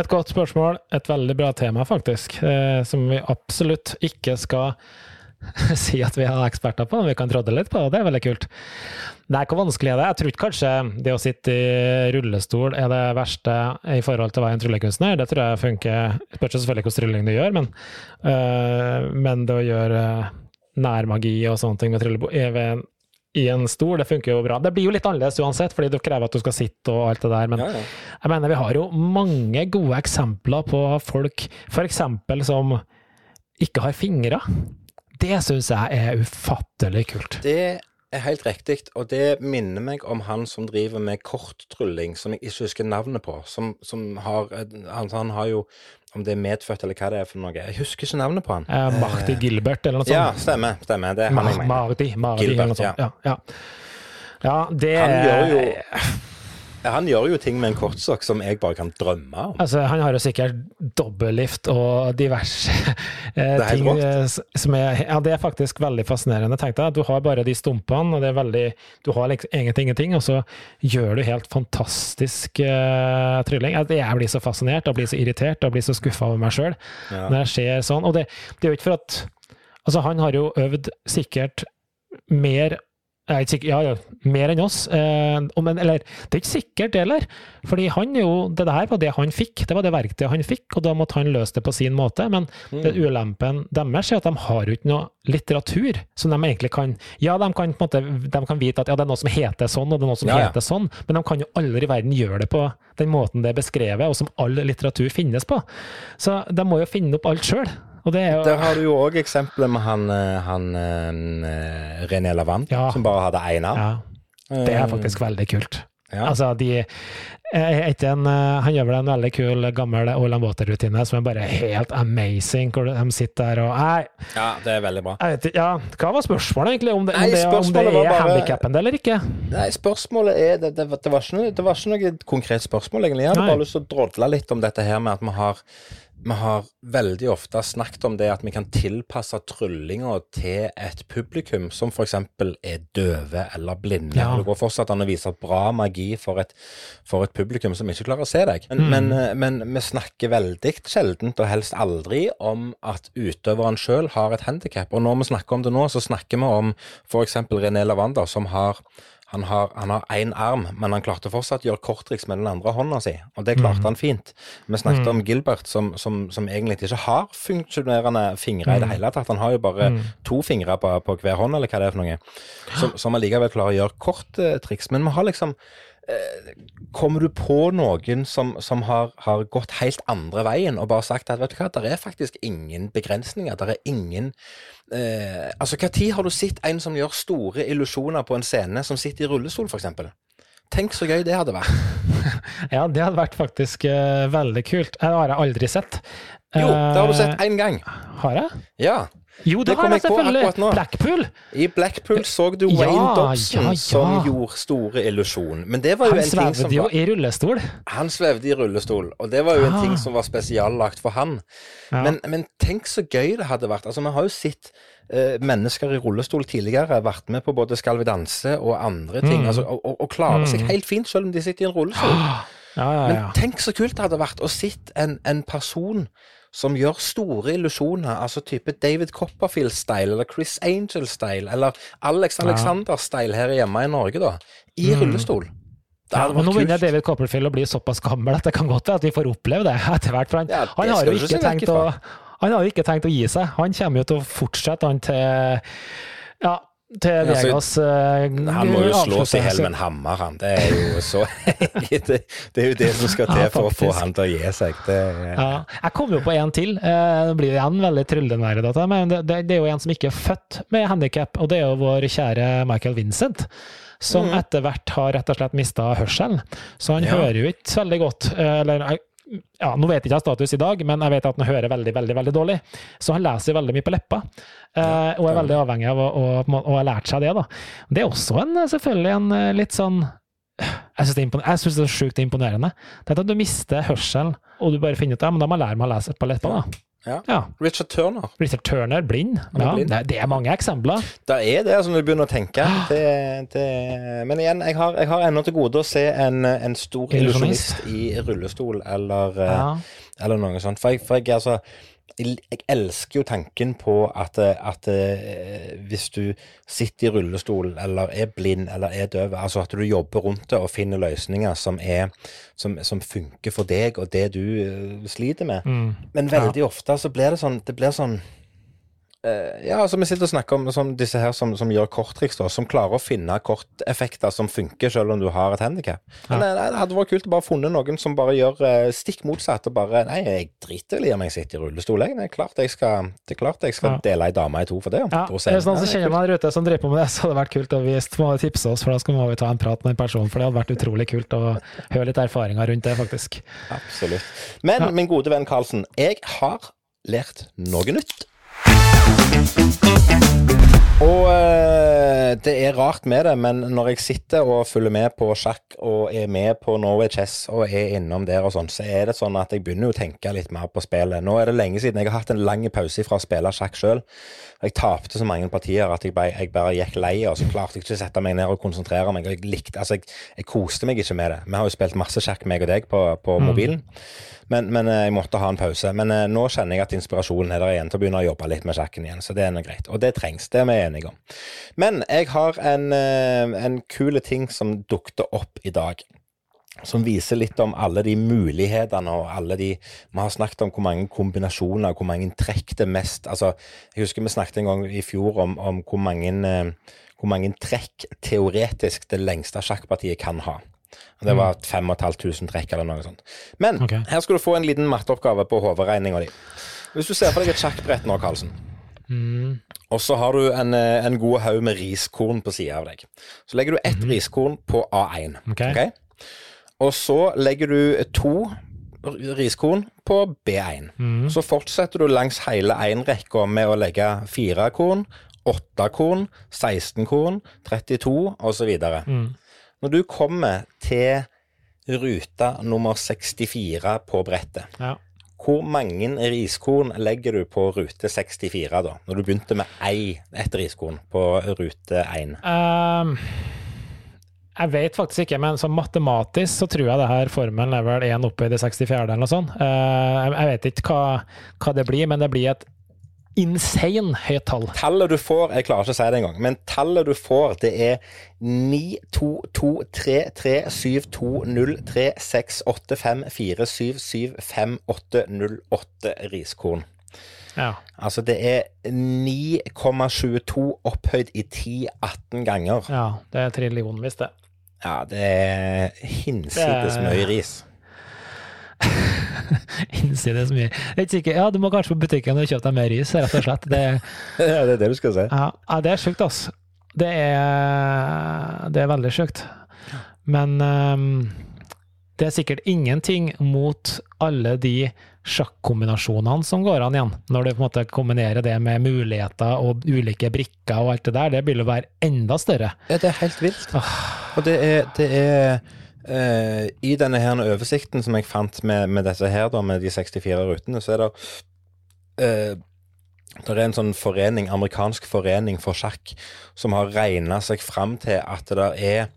et godt spørsmål. Et veldig bra tema, faktisk. Uh, som vi absolutt ikke skal (laughs) si at vi er eksperter på, vi kan trådde litt på, og det er veldig kult. Nei, hvor vanskelig er det? Jeg tror ikke kanskje det å sitte i rullestol er det verste i forhold til å være en tryllekunstner. Det tror jeg funker. Spørs selvfølgelig hvilken trylling du gjør, men, øh, men det å gjøre nærmagi og sånne ting med tryllebord i en stol, det funker jo bra. Det blir jo litt annerledes uansett, fordi det krever at du skal sitte og alt det der, men ja, ja. jeg mener vi har jo mange gode eksempler på folk, f.eks. som ikke har fingre. Det syns jeg er ufattelig kult. Det er helt riktig, og det minner meg om han som driver med korttrylling, som jeg ikke husker navnet på. Som, som har han, Han har jo om det er medfødt eller hva det er for noe. Jeg husker ikke navnet på han. Eh, Marty Gilbert eller noe sånt? Ja, stemmer. stemmer. Det er han jeg mener. Marty, Marty Gilbert, eller noe sånt. Ja. Ja, ja. ja det Han gjør jo han gjør jo ting med en kortsokk som jeg bare kan drømme om. Altså, han har jo sikkert dobbellift og diverse eh, ting eh, som er Ja, det er faktisk veldig fascinerende. Tenk deg, du har bare de stumpene, og det er veldig Du har liksom egentlig ingenting, og så gjør du helt fantastisk eh, trylling. Jeg, jeg blir så fascinert og blir så irritert og blir så skuffa over meg sjøl ja. når jeg ser sånn. Og det, det er jo ikke for at Altså, han har jo øvd sikkert mer jeg er ikke sikker, ja, ja, mer enn oss. Eh, men, eller, det er ikke sikkert, heller. Fordi han jo, det der var det han fikk. Det var det verktøyet han fikk, og da måtte han løse det på sin måte. Men mm. det ulempen deres er at de har jo ikke noe litteratur som de egentlig kan Ja, de kan, på en måte, de kan vite at ja, det er noe som heter sånn, og det er noe som ja, heter sånn, men de kan jo aldri i verden gjøre det på den måten det er beskrevet, og som all litteratur finnes på. Så de må jo finne opp alt sjøl. Jo... Der har du jo òg eksempelet med han, eh, han uh, René Lavant, ja. som bare hadde én arm. Ja. Det er faktisk veldig kult. Ja. Altså, de en, Han gjør vel en veldig kul gammel Olan Water-rutine som er bare helt amazing, hvor de sitter der og Nei. Ja, det er veldig bra. Vet, ja, hva var spørsmålet, egentlig? Om det, nei, om det, om det er bare... handikappen eller ikke? Nei, spørsmålet er det, det, det, var noe, det, var ikke noe, konkret spørsmål, egentlig. Jeg hadde nei. bare lyst til å drodle litt om dette her med at vi har vi har veldig ofte snakket om det at vi kan tilpasse tryllinga til et publikum som f.eks. er døve eller blinde. Ja. Det går fortsatt an å vise bra magi for et, for et, publikum som ikke klarer å se deg. Men, mm. men, eh, men vi snakker veldig sjeldent, og helst aldri, om at utøveren sjøl har et handikap. Og når vi snakker om det nå, så snakker vi om f.eks. René Lavander, som har han har én arm, men han klarte fortsatt å gjøre korttriks med den andre hånda si, og det klarte mm. han fint. Vi snakket mm. om Gilbert, som, som, som, egentlig ikke har funksjonerende fingre i det mm. hele tatt. Han har jo bare mm. to fingre på, på, hver hånd, eller hva det er for noe, som, som allikevel klarer å gjøre korttriks. Men vi har liksom Eh, kommer du på noen som, som har, har, gått helt andre veien og bare sagt at vet du hva, det er faktisk ingen begrensninger, det er ingen eh, Altså, Når har du sett en som gjør store illusjoner på en scene, som sitter i rullestol, f.eks.? Tenk så gøy det hadde vært. (laughs) ja, det hadde vært faktisk uh, veldig kult. Det har jeg aldri sett. Jo, det har du sett én gang. Har jeg? Ja. Jo, det, det har jeg selvfølgelig. Blackpool. I Blackpool så du Wayne ja, Dobson ja, ja. som gjorde store illusjon. Men det var jo han en ting som Han svevde jo i rullestol. Han svevde i rullestol, og det var jo en ting som var spesiallagt for han. Men, men, tenk så gøy det hadde vært. Altså, vi har jo sett uh, mennesker i rullestol tidligere vært med på både Skal vi danse og andre ting, mm. altså, og, og, og klarer mm. seg helt fint selv om de sitter i en rullestol. (gasps) Men tenk så kult det hadde vært å sitte en, en person som gjør store illusjoner, altså type David Copperfield-style, eller Chris Angel-style, eller Alex Alexander-style her hjemme i Norge, da, i Mm. rullestol. Ja, nå begynner. David Copperfield å bli såpass gammel at det kan godt være at vi får oppleve det (laughs) etter hvert. For han, Ja, han har jo ikke tenkt å han har jo ikke tenkt å gi seg. Han kommer jo til å fortsette han til ja, til Ja, så- eh, Han må jo slås i hjel med en hammer, han. Det er jo så (laughs) det, det er jo det som skal til Ja, for å få han til å gi seg. Det, Ja, jeg kom jo på en til. Eh, Det blir igjen veldig tryllenerdete, men det, det, det er jo en som ikke er født med handikap, og det er jo vår kjære Michael Vincent. Som mm. etter hvert har rett og slett mista hørselen. Så han Ja. hører jo ikke veldig godt. eh, Eller ja, Nå vet jeg ikke status i dag, men jeg vet at han hører veldig veldig, veldig dårlig. Så han leser veldig mye på leppa, eh, og er veldig avhengig av å, å, å, ha lært seg det. da. Det er også en, selvfølgelig en eh, litt sånn jeg syns det, det er sjukt imponerende. Det er at du mister hørselen, og du bare finner ut ja, men da må jeg lære meg å lese på leppa. da. Ja. Ja. Richard Turner. Richard Turner, blind. Er Ja, blind. det, det er mange eksempler. Det er det som du begynner å tenke. Det, det, men igjen, jeg har, jeg har ennå til gode å se en, en stor Illusjonist. i rullestol eller, eh, Ja. eller noe sånt. For jeg, for jeg, altså, jeg, elsker jo tanken på at, at eh, hvis du sitter i rullestol eller er blind eller er døv, altså at du jobber rundt det og finner løsninger som, er, som, som funker for deg og det du eh, sliter med. Mm. Men veldig ofte så blir det sånn Det blir sånn Ja, altså vi sitter og snakker om sånn, disse her som, som gjør korttriks, da, som klarer å finne korteffekter som funker selv om du har et handikap. Men Det, det hadde vært kult å bare funnet noen som bare gjør eh, stikk motsatt, og bare Nei, jeg driter vel i om jeg sitter i rullestol, jeg. Det er klart jeg skal, det er klart jeg skal Ja. dele ei dame i to for det. Ja, Hvis noen som Ja, det er kjenner meg der ute som driver på med det, så hadde det vært kult å vise, må tipse oss, for da skal må vi ta en prat med en person. For det hadde vært utrolig kult å høre litt erfaringer rundt det, faktisk. Absolutt. Men Ja. min gode venn Karlsen, jeg har lært noe nytt. Og eh, det er rart med det, men når jeg sitter og følger med på sjakk og er med på Norway Chess og er innom der og sånn, så er det sånn at jeg begynner å tenke litt mer på spillet. Nå er det lenge siden jeg har hatt en lang pause fra å spille sjakk sjøl. Jeg tapte så mange partier at jeg bare, jeg bare gikk lei, og så klarte jeg ikke å sette meg ned og konsentrere meg. Jeg likte, altså jeg, jeg koste meg ikke med det. Vi har jo spilt masse sjakk, meg og deg, på, på mobilen. Men, men eh, jeg måtte ha en pause. Men eh, nå kjenner jeg at inspirasjonen er der igjen til å begynne å jobbe litt med sjakken igjen. Så det er noe greit. Og det trengs. Det er vi enige om. Men jeg har en, eh, en kule ting som dukket opp i dag. Som viser litt om alle de mulighetene og alle de Vi har snakket om hvor mange kombinasjoner, hvor mange trekk det mest Altså, jeg husker vi snakket en gang i fjor om, om hvor mange eh, hvor mange trekk teoretisk det lengste sjakkpartiet kan ha. Det var 5500 trekk eller noe sånt. Men okay. her skal du få en liten matteoppgave på hoderegninga di. Hvis du ser for deg et sjakkbrett nå, Karlsen, Mm. og så har du en, eh, en god haug med riskorn på sida av deg. Så legger du ett riskorn på A1. Ok. ok? Og så legger du to riskorn på B1. Mm. Så fortsetter du langs hele én-rekka med å legge fire korn, åtte korn, 16 korn, 32 osv. Mm. Når du kommer til rute nummer 64 på brettet, Ja. hvor mange riskorn legger du på rute 64 da? Når du begynte med ei, ett riskorn på rute 1? Ehm, jeg vet faktisk ikke, men sånn matematisk så tror jeg det her formelen er vel 1 oppe i det 64 eller noe sånt. Eh, jeg- vet ikke hva, hva det blir, men det blir et insane høyt tall. Tallet du får, jeg klarer ikke å si det engang, men tallet du får, det er 9, 2, 2, 3, 3, 7, 2, 0, 3, 6, 8, 5, 4, 7, 7, 5, 8, 0, 8 riskorn. Ja. Altså det er 9,22 opphøyd i 10-18 ganger. ja, det er trillionvis, det. Ja, det er hinsides mye ris. (laughs) hinsides mye. Jeg er ikke sikker. Ja, du må kanskje på butikken og kjøpe deg mer ris, rett og slett. Det, (laughs) Ja, det er det du skal si. ja, ja, det er sjukt, altså. Det er, det er veldig sjukt. Men um, det er sikkert ingenting mot alle de sjakkombinasjonene som går an igjen. Når du på en måte kombinerer det med muligheter og ulike brikker og alt det der, det vil jo være enda større. Ja, det er helt vilt. Og det er, det er eh, I denne her oversikten som jeg fant med, med dette her, da, med de 64 rutene, så er det eh, det er en sånn forening, amerikansk forening for sjakk som har regna seg fram til at det er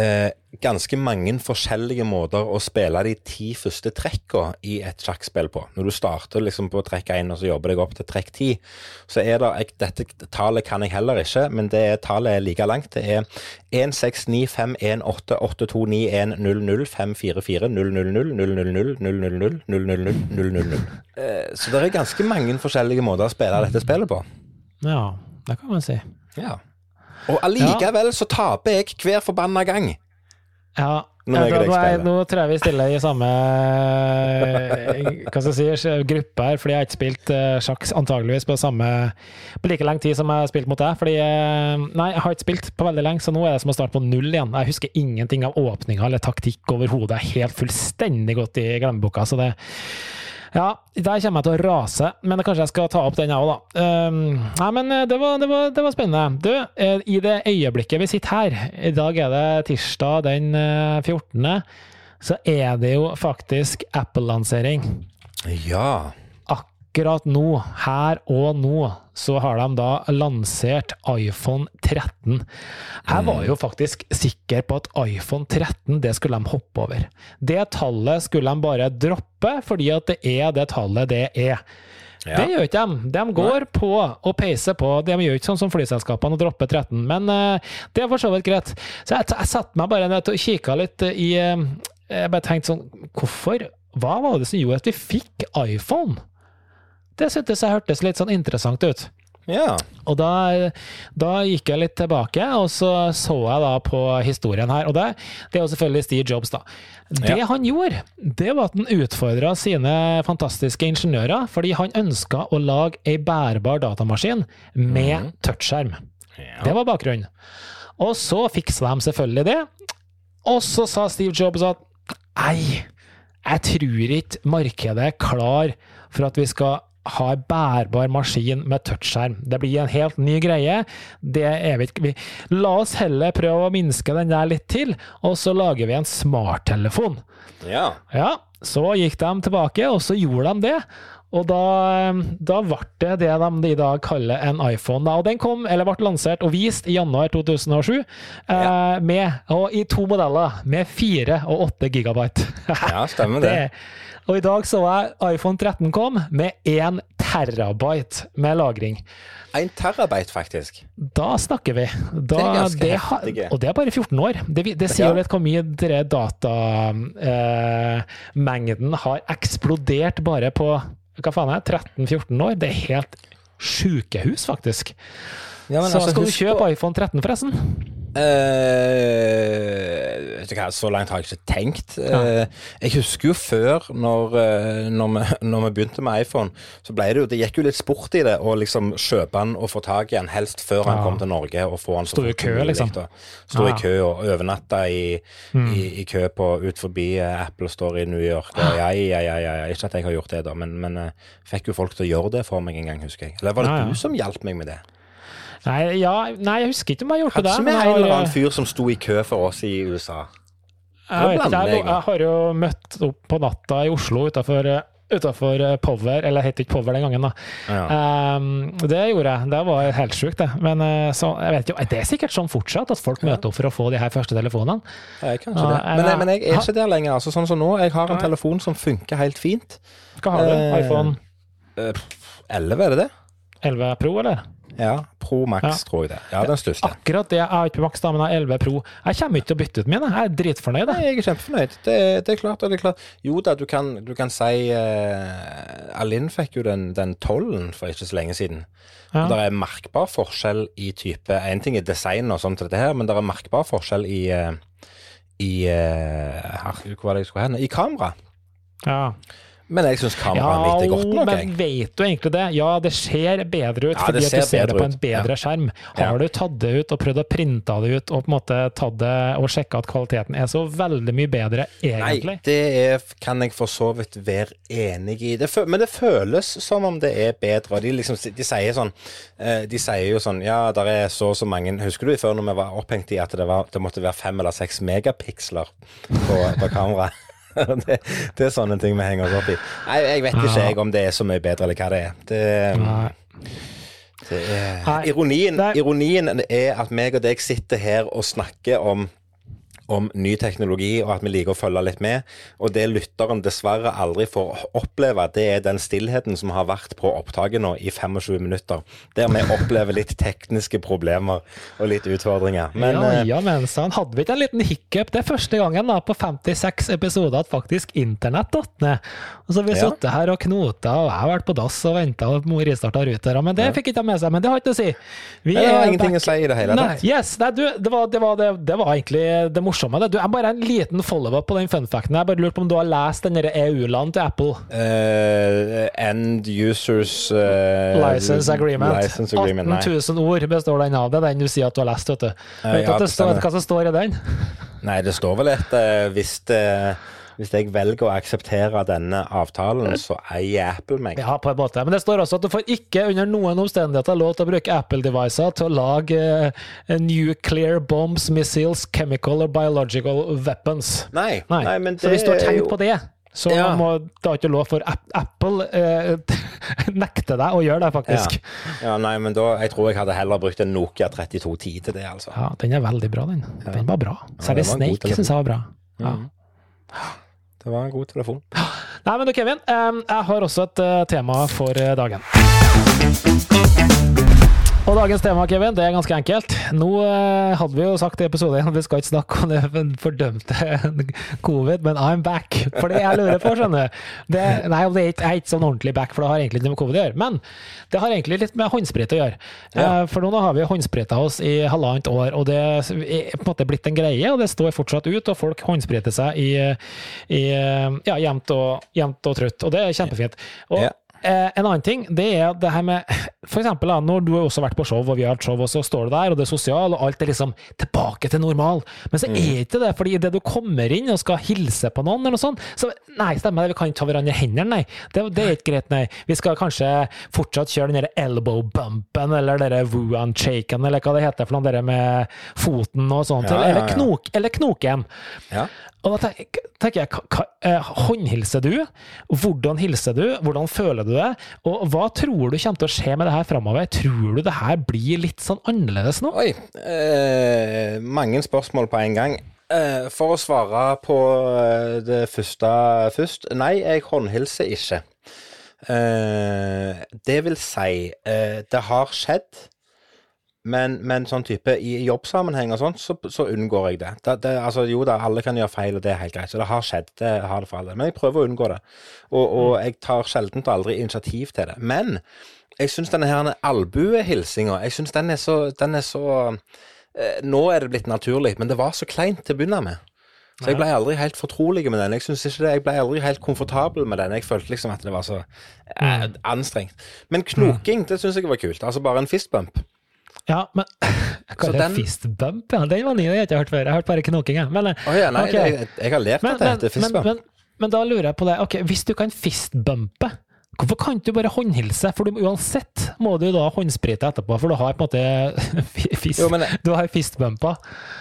eh, ganske mange forskjellige måter å spille de ti første trekka i et sjakkspill på. Når du starter liksom på trekk 1 og så jobber deg opp til trekk 10, så er det jeg, Dette tallet kan jeg heller ikke, men det er, tallet er like langt. Det er 1695188291005440000000000000000. Eh, Så det er ganske mange forskjellige måter å spille dette spillet på. Ja, det kan man si. Ja. Og allikevel så taper jeg hver forbanna gang. Ja, Når ja, da, jeg, nå, nå tror jeg vi stiller i samme hva skal jeg si, gruppe her, fordi jeg har ikke spilt eh, sjakk antageligvis på samme på like lang tid som jeg har spilt mot deg. Fordi eh, Nei, jeg har ikke spilt på veldig lenge, så nå er det som å starte på null igjen. Jeg husker ingenting av åpninga eller taktikk overhodet. Er helt fullstendig godt i glemmeboka. Så det ja, der kommer jeg til å rase, men kanskje jeg skal ta opp den jeg òg, da. Um, nei, men eh, det var, det, var, det var spennende. Du, eh, i det øyeblikket vi sitter her, i dag er det tirsdag den eh, 14., så er det jo faktisk Apple-lansering. Ja. Akkurat nå, her og nå, så har de da lansert iPhone 13. Jeg var jo faktisk sikker på at iPhone 13, det skulle de hoppe over. Det tallet skulle de bare droppe, fordi at det er det tallet det er. Ja. Det gjør ikke de. De går på og peiser på. De gjør ikke sånn som flyselskapene og dropper 13, men uh, det er for så vidt greit. Så jeg, jeg satte meg bare ned og kikka litt i uh, Jeg bare tenkte sånn Hvorfor? Hva var det som gjorde at vi fikk iPhone? Det syntes jeg hørtes litt sånn interessant ut. ja. Og da, da gikk jeg litt tilbake, og så så jeg da på historien her. Og det, det er jo selvfølgelig Steve Jobs, da. Det Ja. han gjorde, det var at han utfordra sine fantastiske ingeniører, fordi han ønska å lage ei bærbar datamaskin med touchskjerm. Det var bakgrunnen. Og så fiksa de selvfølgelig det. Og så sa Steve Jobs at nei, jeg tror ikke markedet er klar for at vi skal ha en bærbar maskin med touchskjerm. Det blir en helt ny greie. Det er vi ikke La oss heller prøve å minske den der litt til, og så lager vi en smarttelefon. ja. Ja, så gikk de tilbake, og så gjorde de det. Og da, da ble det det de i dag kaller en iPhone. Da. Og den kom, eller ble lansert og vist i januar 2007, eh, med, og i to modeller, med 4 og 8 gigabyte. Ja, stemmer (laughs) det. det. Og i dag så jeg iPhone 13 kom med 1 terabyte med lagring. 1 terabyte, faktisk. Da snakker vi. Da, Det er ganske det, heftige. Og det er bare 14 år. Det, det sier jo litt hvor mye denne datamengden har eksplodert bare på hva faen er det, 13-14 år. Det er helt sjukehus, faktisk. Ja, men så altså, skal du kjøpe på- iPhone 13, forresten? Eh, vet du hva, så langt har jeg ikke tenkt. Uh, jeg husker jo før, når, eh, når, vi, (laughs) når vi begynte med iPhone, så ble det jo Det gikk jo litt sport i det å liksom kjøpe den og få tak i den, helst før han Ja. kom til Norge, og få den Stå i kø, liksom. Stå Ja. i kø og overnatte i, i, i kø på, ut forbi Apple Store i New York. Og ja, ja, ja, ja. Ikke at jeg har gjort det, da, men, men uh, fikk jo folk til å gjøre det for meg en gang, husker jeg. Eller var det ja. du som hjalp meg med det? Nei, ja, nei, jeg husker ikke om jeg har gjort det. Kanskje ikke med en eller annen fyr som sto i kø for oss i USA. Jeg, vet ikke, jeg, jeg har jo møtt opp på natta i Oslo utafor Utafor Power, eller het ikke Power den gangen, da. Ja. Um, det gjorde jeg. Det var helt sjukt, det. Men eh, så, jeg vet jo, det er sikkert sånn fortsatt, at folk møter opp for å få de her første telefonene. Jeg kanskje uh, det. Men, jeg- men jeg er ha- ikke der lenger. altså Sånn som nå, Jeg har en Nei. telefon som funker helt fint. Hva har du? Eh, iPhone Eh, 11, er det det? 11 Pro, eller? Ja. Pro Max, Ja. tror jeg det. Ja, den største. Akkurat det. Jeg har ikke Max, da, men jeg har 11 Pro. Jeg kommer ikke til å bytte ut mine. Jeg er dritfornøyd. Nei, jeg. jeg er kjempefornøyd. Det, det er klart. det er klart. Jo da, du kan, du kan si uh, Alin fikk jo den, den 12 for ikke så lenge siden. Ja. Det er merkbar forskjell i type En ting er design og sånt, dette her, men det er merkbar forskjell i uh, i uh, herregud, Hvor var det jeg skulle hen? I kamera. Ja. Men jeg syns kameraet Ja, mitt er godt nok. men vet du egentlig det? Ja, det ser bedre ut Ja, fordi ser at du ser det på en ut. bedre skjerm. Har du tatt det ut og prøvd å printe det ut og på en måte tatt det og sjekka at kvaliteten er så veldig mye bedre, egentlig? Nei, det er, kan jeg for så vidt være enig i. Det, men det føles som om det er bedre. De, liksom, de sier sånn eh, De sier jo sånn Ja, der er så og så mange Husker du før når vi var opphengt i at det, var, det måtte være fem eller seks megapiksler på, på kameraet? (laughs) det, det er sånne ting vi henger oss opp i. Nei, jeg vet ikke jeg om det er så mye bedre, eller hva det er. Det, Nei. det er ironien, ironien er at meg og deg sitter her og snakker om om ny teknologi, og at vi liker å følge litt med. Og det lytteren dessverre aldri får oppleve, det er den stillheten som har vært på opptaket nå i 25 minutter. Der vi opplever litt tekniske problemer og litt utfordringer. Men ja, eh, ja, men så hadde vi ikke en liten hiccup. Det er første gangen da, på 56 episoder at faktisk internett datt ned. Og så har vi Ja. sittet her og knota, og jeg har vært på dass og venta og restarta ruter. men det fikk ikke de med seg. Men det har ikke å si. Vi det har er ingenting back- å si i det hele tatt. yes, det, var, det, var, det, det var egentlig det morsomme. Det. Du, jeg bare en liten follow-up på den funfacten. Jeg bare lurte på om du har lest den EU-land til Apple. Uh, end users uh, License agreement. License agreement, 18 nei. 000 ord består den av. Det er den du sier at du har lest, vet du. Uh, Vet du ja, hva som står i den? Nei, det står vel et hvis, det, hvis jeg velger å akseptere denne avtalen, så eier Apple meg. Ja, på en måte. Men det står også at du får ikke under noen omstendigheter lov til å bruke Apple-devicer til å lage uh, nuclear bombs, missiles, chemical or biological weapons. Nei, Nei. nei, men det så hvis du har er tenkt på det, så Ja. må det har ikke lov for Apple eh, (laughs) nekte deg å gjøre det, faktisk. Ja. ja, nei, men da, jeg tror jeg hadde heller brukt en Nokia 3210 til det, altså. Ja, den er veldig bra, den. Den var bra. Særlig god Snake syns jeg var bra. Ja. Det var en god telefon. Nei, men du, Kevin. jeg har også et eh, tema for eh, dagen. Og dagens tema, Kevin, det er ganske enkelt. Nå eh, hadde vi jo sagt i episode 1 vi skal ikke snakke om det fordømte covid, men I'm back. For det jeg lurer på, skjønner du Nei, Nei, det er ikke, jeg er ikke sånn ordentlig back, for det har egentlig ikke noe med covid å gjøre. Men det har egentlig litt med håndsprit å gjøre. Ja. Eh, For nå har vi håndsprita oss i halvannet år, og det er på en måte blitt en greie, og det står fortsatt ut, og folk håndspriter seg i, i ja, jevnt og, jevnt og trutt, og det er kjempefint. Og Ja. Eh, en annen ting, det er det her med For eksempel da, når du har også vært på show, og vi har hatt show, og så står du der, og det er sosial, og alt er liksom tilbake til normal. Men så er ikke det, fordi idet du kommer inn og skal hilse på noen, eller noe sånt, så nei, stemmer det, vi kan ikke ta hverandre i hendene, nei. Det, det er ikke greit, nei. Vi skal kanskje fortsatt kjøre den der elbow bumpen, eller den woo-and shaken, eller hva det heter for noe, det der med foten og sånt, Ja, ja, eller, ja. knok, eller knoken. Og da tenker jeg, eh, håndhilser du? Hvordan hilser du? Hvordan føler du det? Og hva tror du kommer til å skje med det her framover? Tror du det her blir litt sånn annerledes nå? Oi. Eh, mange spørsmål på en gang. Eh, for å svare på eh, det første først. Nei, jeg håndhilser ikke. Eh, det vil si, eh, det har skjedd. Men, men sånn type i jobbsammenheng og sånt, så, så unngår jeg det. det, det altså, jo da, alle kan gjøre feil, og det er helt greit. Så det har skjedd. Det har det for alle. Men jeg prøver å unngå det. Og, og jeg tar sjelden og aldri initiativ til det. Men jeg syns denne her albuehilsinga, jeg syns den er så, den er så eh, Nå er det blitt naturlig, men det var så kleint til å begynne med. Så jeg ble aldri helt fortrolig med den. Jeg synes ikke det, jeg ble aldri helt komfortabel med den. Jeg følte liksom at det var så eh, anstrengt. Men knoking, det syns jeg var kult. Altså bare en fistbump. Ja, men (laughs) kaller det den- fist bump, ja. Den var ny, det har jeg ikke hørt før. Jeg har hørt bare knoking, jeg. Men, oh, ja, nei, okay. jeg, jeg har lært men, at det men, heter men, fistbump. men, men da lurer jeg på det. Ok, Hvis du kan fistbumpe, hvorfor kan du bare håndhilse? For du, uansett må du da håndsprite etterpå, for du har på en måte (laughs) fist, Jo, jeg, Du har fistbumpa.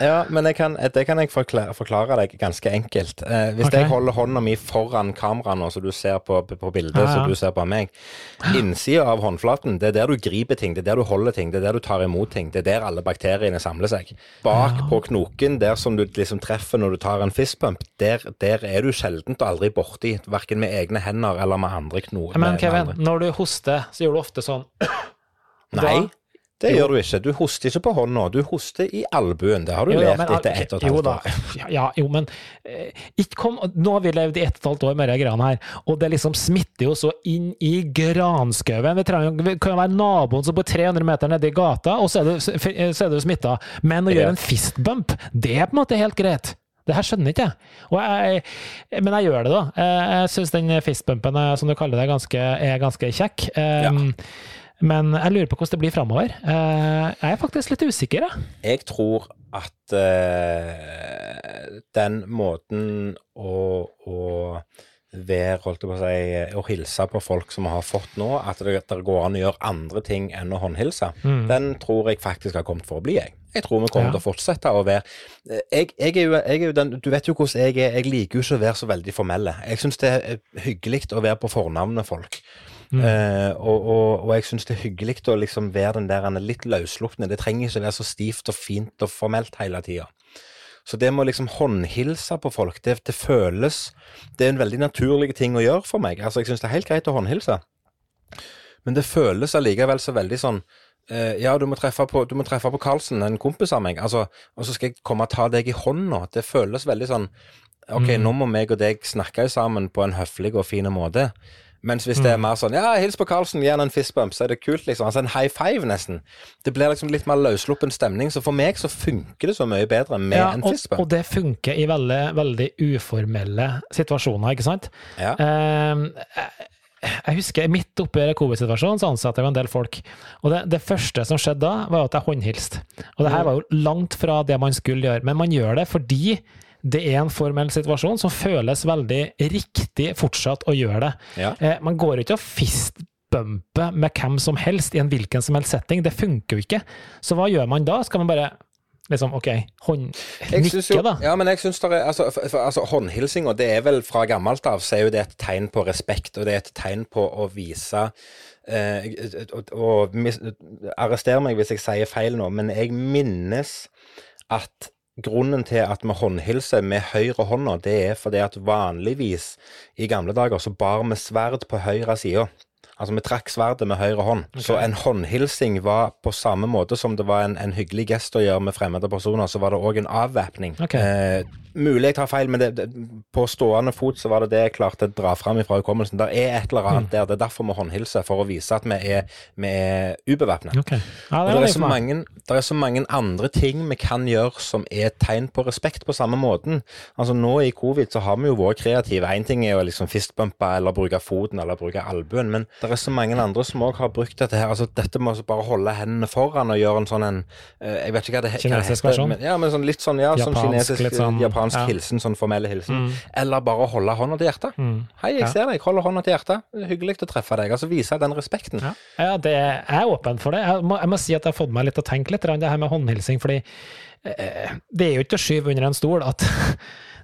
Ja, men kan, det kan jeg forklare, forklare deg ganske enkelt. Eh, hvis okay. jeg holder hånda mi foran kameraet nå, så du ser på, på bildet, Ja, ja. så du ser på meg Innsida av håndflaten, det er der du griper ting, det er der du holder ting, det er der du tar imot ting. Det er der alle bakteriene samler seg. Bak på knoken, der som du liksom treffer når du tar en fistbump, der, der er du sjeldent og aldri borti, verken med egne hender eller med andre knoer. Men Kevin, når du hoster, så gjør du ofte sånn (clears throat) Nei, det Jo. gjør du ikke. Du hoster ikke på hånda, du hoster i albuen. Det har du Jo, lært men, etter ett og et jo halvt da. år. (laughs) Ja, ja, jo, men eh, kom, Nå har vi levd i ett og et halvt år med de greiene her, og det liksom smitter jo så inn i granskauen. Vi vi kan jo være naboen som bor 300 meter nede i gata, og så er du, så er du smitta. Men å gjøre en fistbump, det er på en måte helt greit. Det her skjønner ikke jeg. Jeg men jeg gjør det, da. Eh, Jeg syns den fistbumpen, eh, som du kaller det, ganske, er ganske kjekk. Um, Men jeg lurer på hvordan det blir framover. Jeg er faktisk litt usikker, jeg. Jeg tror at uh, den måten å, å være, holdt jeg på å si, å hilse på folk som vi har fått nå, at det, det går an å gjøre andre ting enn å håndhilse, den tror jeg faktisk har kommet for å bli, jeg. Jeg tror vi kommer Ja. til å fortsette å være eh, jeg, jeg, er jo, jeg er jo den Du vet jo hvordan jeg er. Jeg liker jo ikke å være så veldig formelle. Jeg syns det er hyggelig å være på fornavn med folk. Eh, og, og, og jeg syns det er hyggelig å liksom være den der er litt løsslupne. Det trenger ikke å være så stivt og fint og formelt hele tida. Så det med å liksom håndhilse på folk, det, det føles Det er en veldig naturlig ting å gjøre for meg. Altså, jeg syns det er helt greit å håndhilse, men det føles allikevel så veldig sånn eh, ja, du må treffe på, du må treffe på Karlsen, en kompis av meg, altså, og så skal jeg komme og ta deg i hånda. Det føles veldig sånn Ok, Mm. nå må meg og deg snakke sammen på en høflig og fin måte. Mens hvis det er Mm. mer sånn Ja, hils på Karlsen, gi han en fistbump, så er det kult, liksom. Altså en high five, nesten. Det blir liksom litt mer løssluppen stemning. Så for meg så funker det så mye bedre med Ja, en og, fistbump. og det funker i veldig, veldig uformelle situasjoner, ikke sant? Ja. Eh, jeg- jeg husker midt oppi covid-situasjonen så ansatte jeg jo en del folk. Og det, det første som skjedde da, var at jeg håndhilste. Og det her var jo langt fra det man skulle gjøre, men man gjør det fordi det er en formell situasjon som føles veldig riktig fortsatt å gjøre det. Ja. Eh, man går ikke og fistbumper med hvem som helst i en hvilken som helst setting. Det funker jo ikke. Så hva gjør man da? Skal man bare liksom, OK, hånd... Nikke, da? ja, men jeg synes det er, altså, for, altså Håndhilsinga, det er vel fra gammelt av, så er jo det et tegn på respekt, og det er et tegn på å vise eh, og, og Arrester meg hvis jeg sier feil nå, men jeg minnes at grunnen til at vi håndhilser med høyre hånda, det er fordi at vanligvis i gamle dager så bar vi sverd på høyre side. Altså, vi trakk sverdet med høyre hånd. Så en håndhilsing var på samme måte som det var en, en hyggelig gest å gjøre med fremmede personer, så var det òg en avvæpning. Okay. Eh, mulig jeg tar feil, men det, det, på stående fot så var det det jeg klarte å dra fram fra hukommelsen. Det er et eller Mm. annet der. Det er derfor vi håndhilser, for å vise at vi er, vi er ubevæpna. Okay. Ja, det er, så mange, det er så mange andre ting vi kan gjøre som er tegn på respekt på samme måten. Altså Nå i covid så har vi jo vært kreative. Én ting er å liksom fistbumpe eller bruke foten eller bruke albuen, men det er så mange andre som òg har brukt dette her. Altså Dette med å bare holde hendene foran og gjøre en sånn en eh, Jeg vet ikke hva det, heter hva det Kinesisk heter. versjon? Men, ja, men sånn litt sånn ja, sånn Japansk, kinesisk, litt sånn, japansk ja. hilsen, sånn formell hilsen. Mm. Eller bare holde hånda til hjertet. Mm. Hei, jeg Ja. ser deg, holder hånda til hjertet. Det er Hyggelig å treffe deg. Altså vise den respekten. Ja, ja det, jeg er åpen for det. Jeg må, jeg må si at jeg har fått meg litt til å tenke litt det her med håndhilsing, fordi eh, det er jo ikke å skyve under en stol at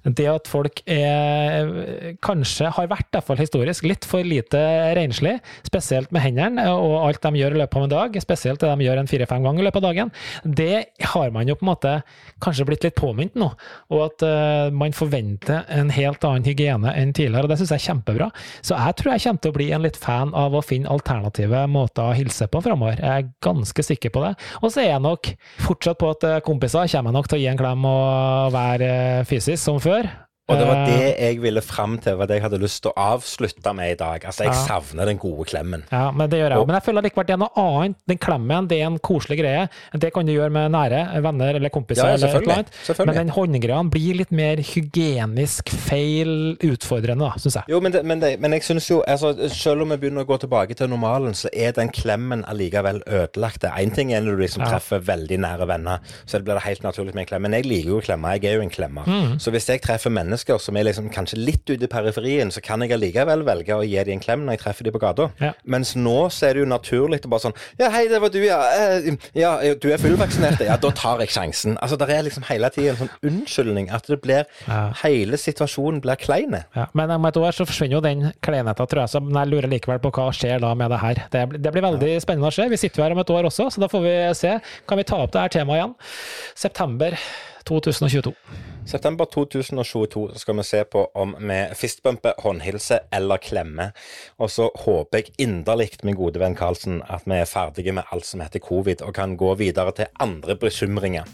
det at folk er, kanskje har vært, iallfall historisk, litt for lite renslig, spesielt med hendene og alt de gjør i løpet av en dag, spesielt det de gjør en fire-fem ganger i løpet av dagen, det har man jo på en måte kanskje blitt litt påminnet nå, og at uh, man forventer en helt annen hygiene enn tidligere, og det syns jeg er kjempebra. Så jeg tror jeg kommer til å bli en litt fan av å finne alternative måter å hilse på framover. Jeg er ganske sikker på det. Og så er jeg nok fortsatt på at eh, kompiser kommer jeg nok til å gi en klem og være eh, fysisk som før. før. Og det var Eh, det jeg ville fram til, var det jeg hadde lyst til å avslutte med i dag. Altså, jeg Ja. savner den gode klemmen. Ja, men det gjør jeg òg. Men jeg føler likevel det er noe annet. Den klemmen det er en koselig greie. Det kan du gjøre med nære venner eller kompiser. Ja, ja, eller selvfølgelig. Men den håndgreia blir litt mer hygienisk feil utfordrende, syns jeg. Jo, men, det, men, det, men jeg synes jo, altså, selv om vi begynner å gå tilbake til normalen, så er den klemmen allikevel ødelagt. Én ting er når du liksom Ja. treffer veldig nære venner, så blir det helt naturlig med en klem. Men jeg liker jo å klemme, jeg er jo en klemmer. Mm. Så hvis jeg treffer mennesker som er liksom kanskje litt ute i periferien, så kan jeg allikevel velge å gi dem en klem når jeg treffer dem på gata. Ja. Mens nå så er det jo naturlig å bare sånn Ja, hei, det var du, ja. Eh, Ja, du er fullvaksinert, ja. Da tar jeg sjansen. Altså, det er liksom hele tiden en sånn unnskyldning. At det blir Ja. Hele situasjonen blir kleine. Ja, men om et år så forsvinner jo den kleinheten, tror jeg. Så men jeg lurer likevel på hva skjer da med det her. Det, blir- det blir veldig spennende å se. Vi sitter jo her om et år også, så da får vi se. Kan vi ta opp det her temaet igjen? September 2022. September 2022 skal vi se på om vi fistbumper, håndhilser eller klemmer. Og så håper jeg inderlig, min gode venn Karlsen, at vi er ferdige med alt som heter covid, og kan gå videre til andre bekymringer.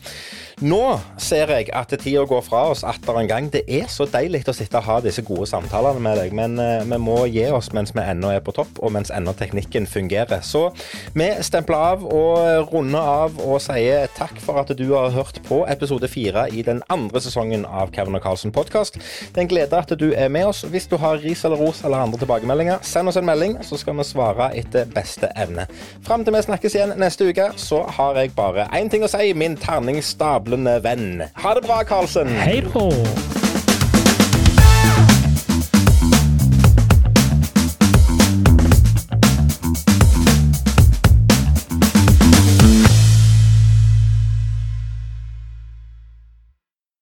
Nå ser jeg at tida går fra oss atter en gang. Det er så deilig å sitte og ha disse gode samtalene med deg, men eh, vi må gi oss mens vi ennå er på topp, og mens ennå teknikken fungerer. Så vi stempler av og runder av og sier takk for at du har hørt på episode fire i den andre sesongen av Kevin og Carlsen podkast. Det er en glede at du er med oss. Hvis du har ris eller ros eller andre tilbakemeldinger, send oss en melding, så skal vi svare etter beste evne. Fram til vi snakkes igjen neste uke, så har jeg bare én ting å si, min terningstablende venn. Ha det bra, Carlsen. Hei då!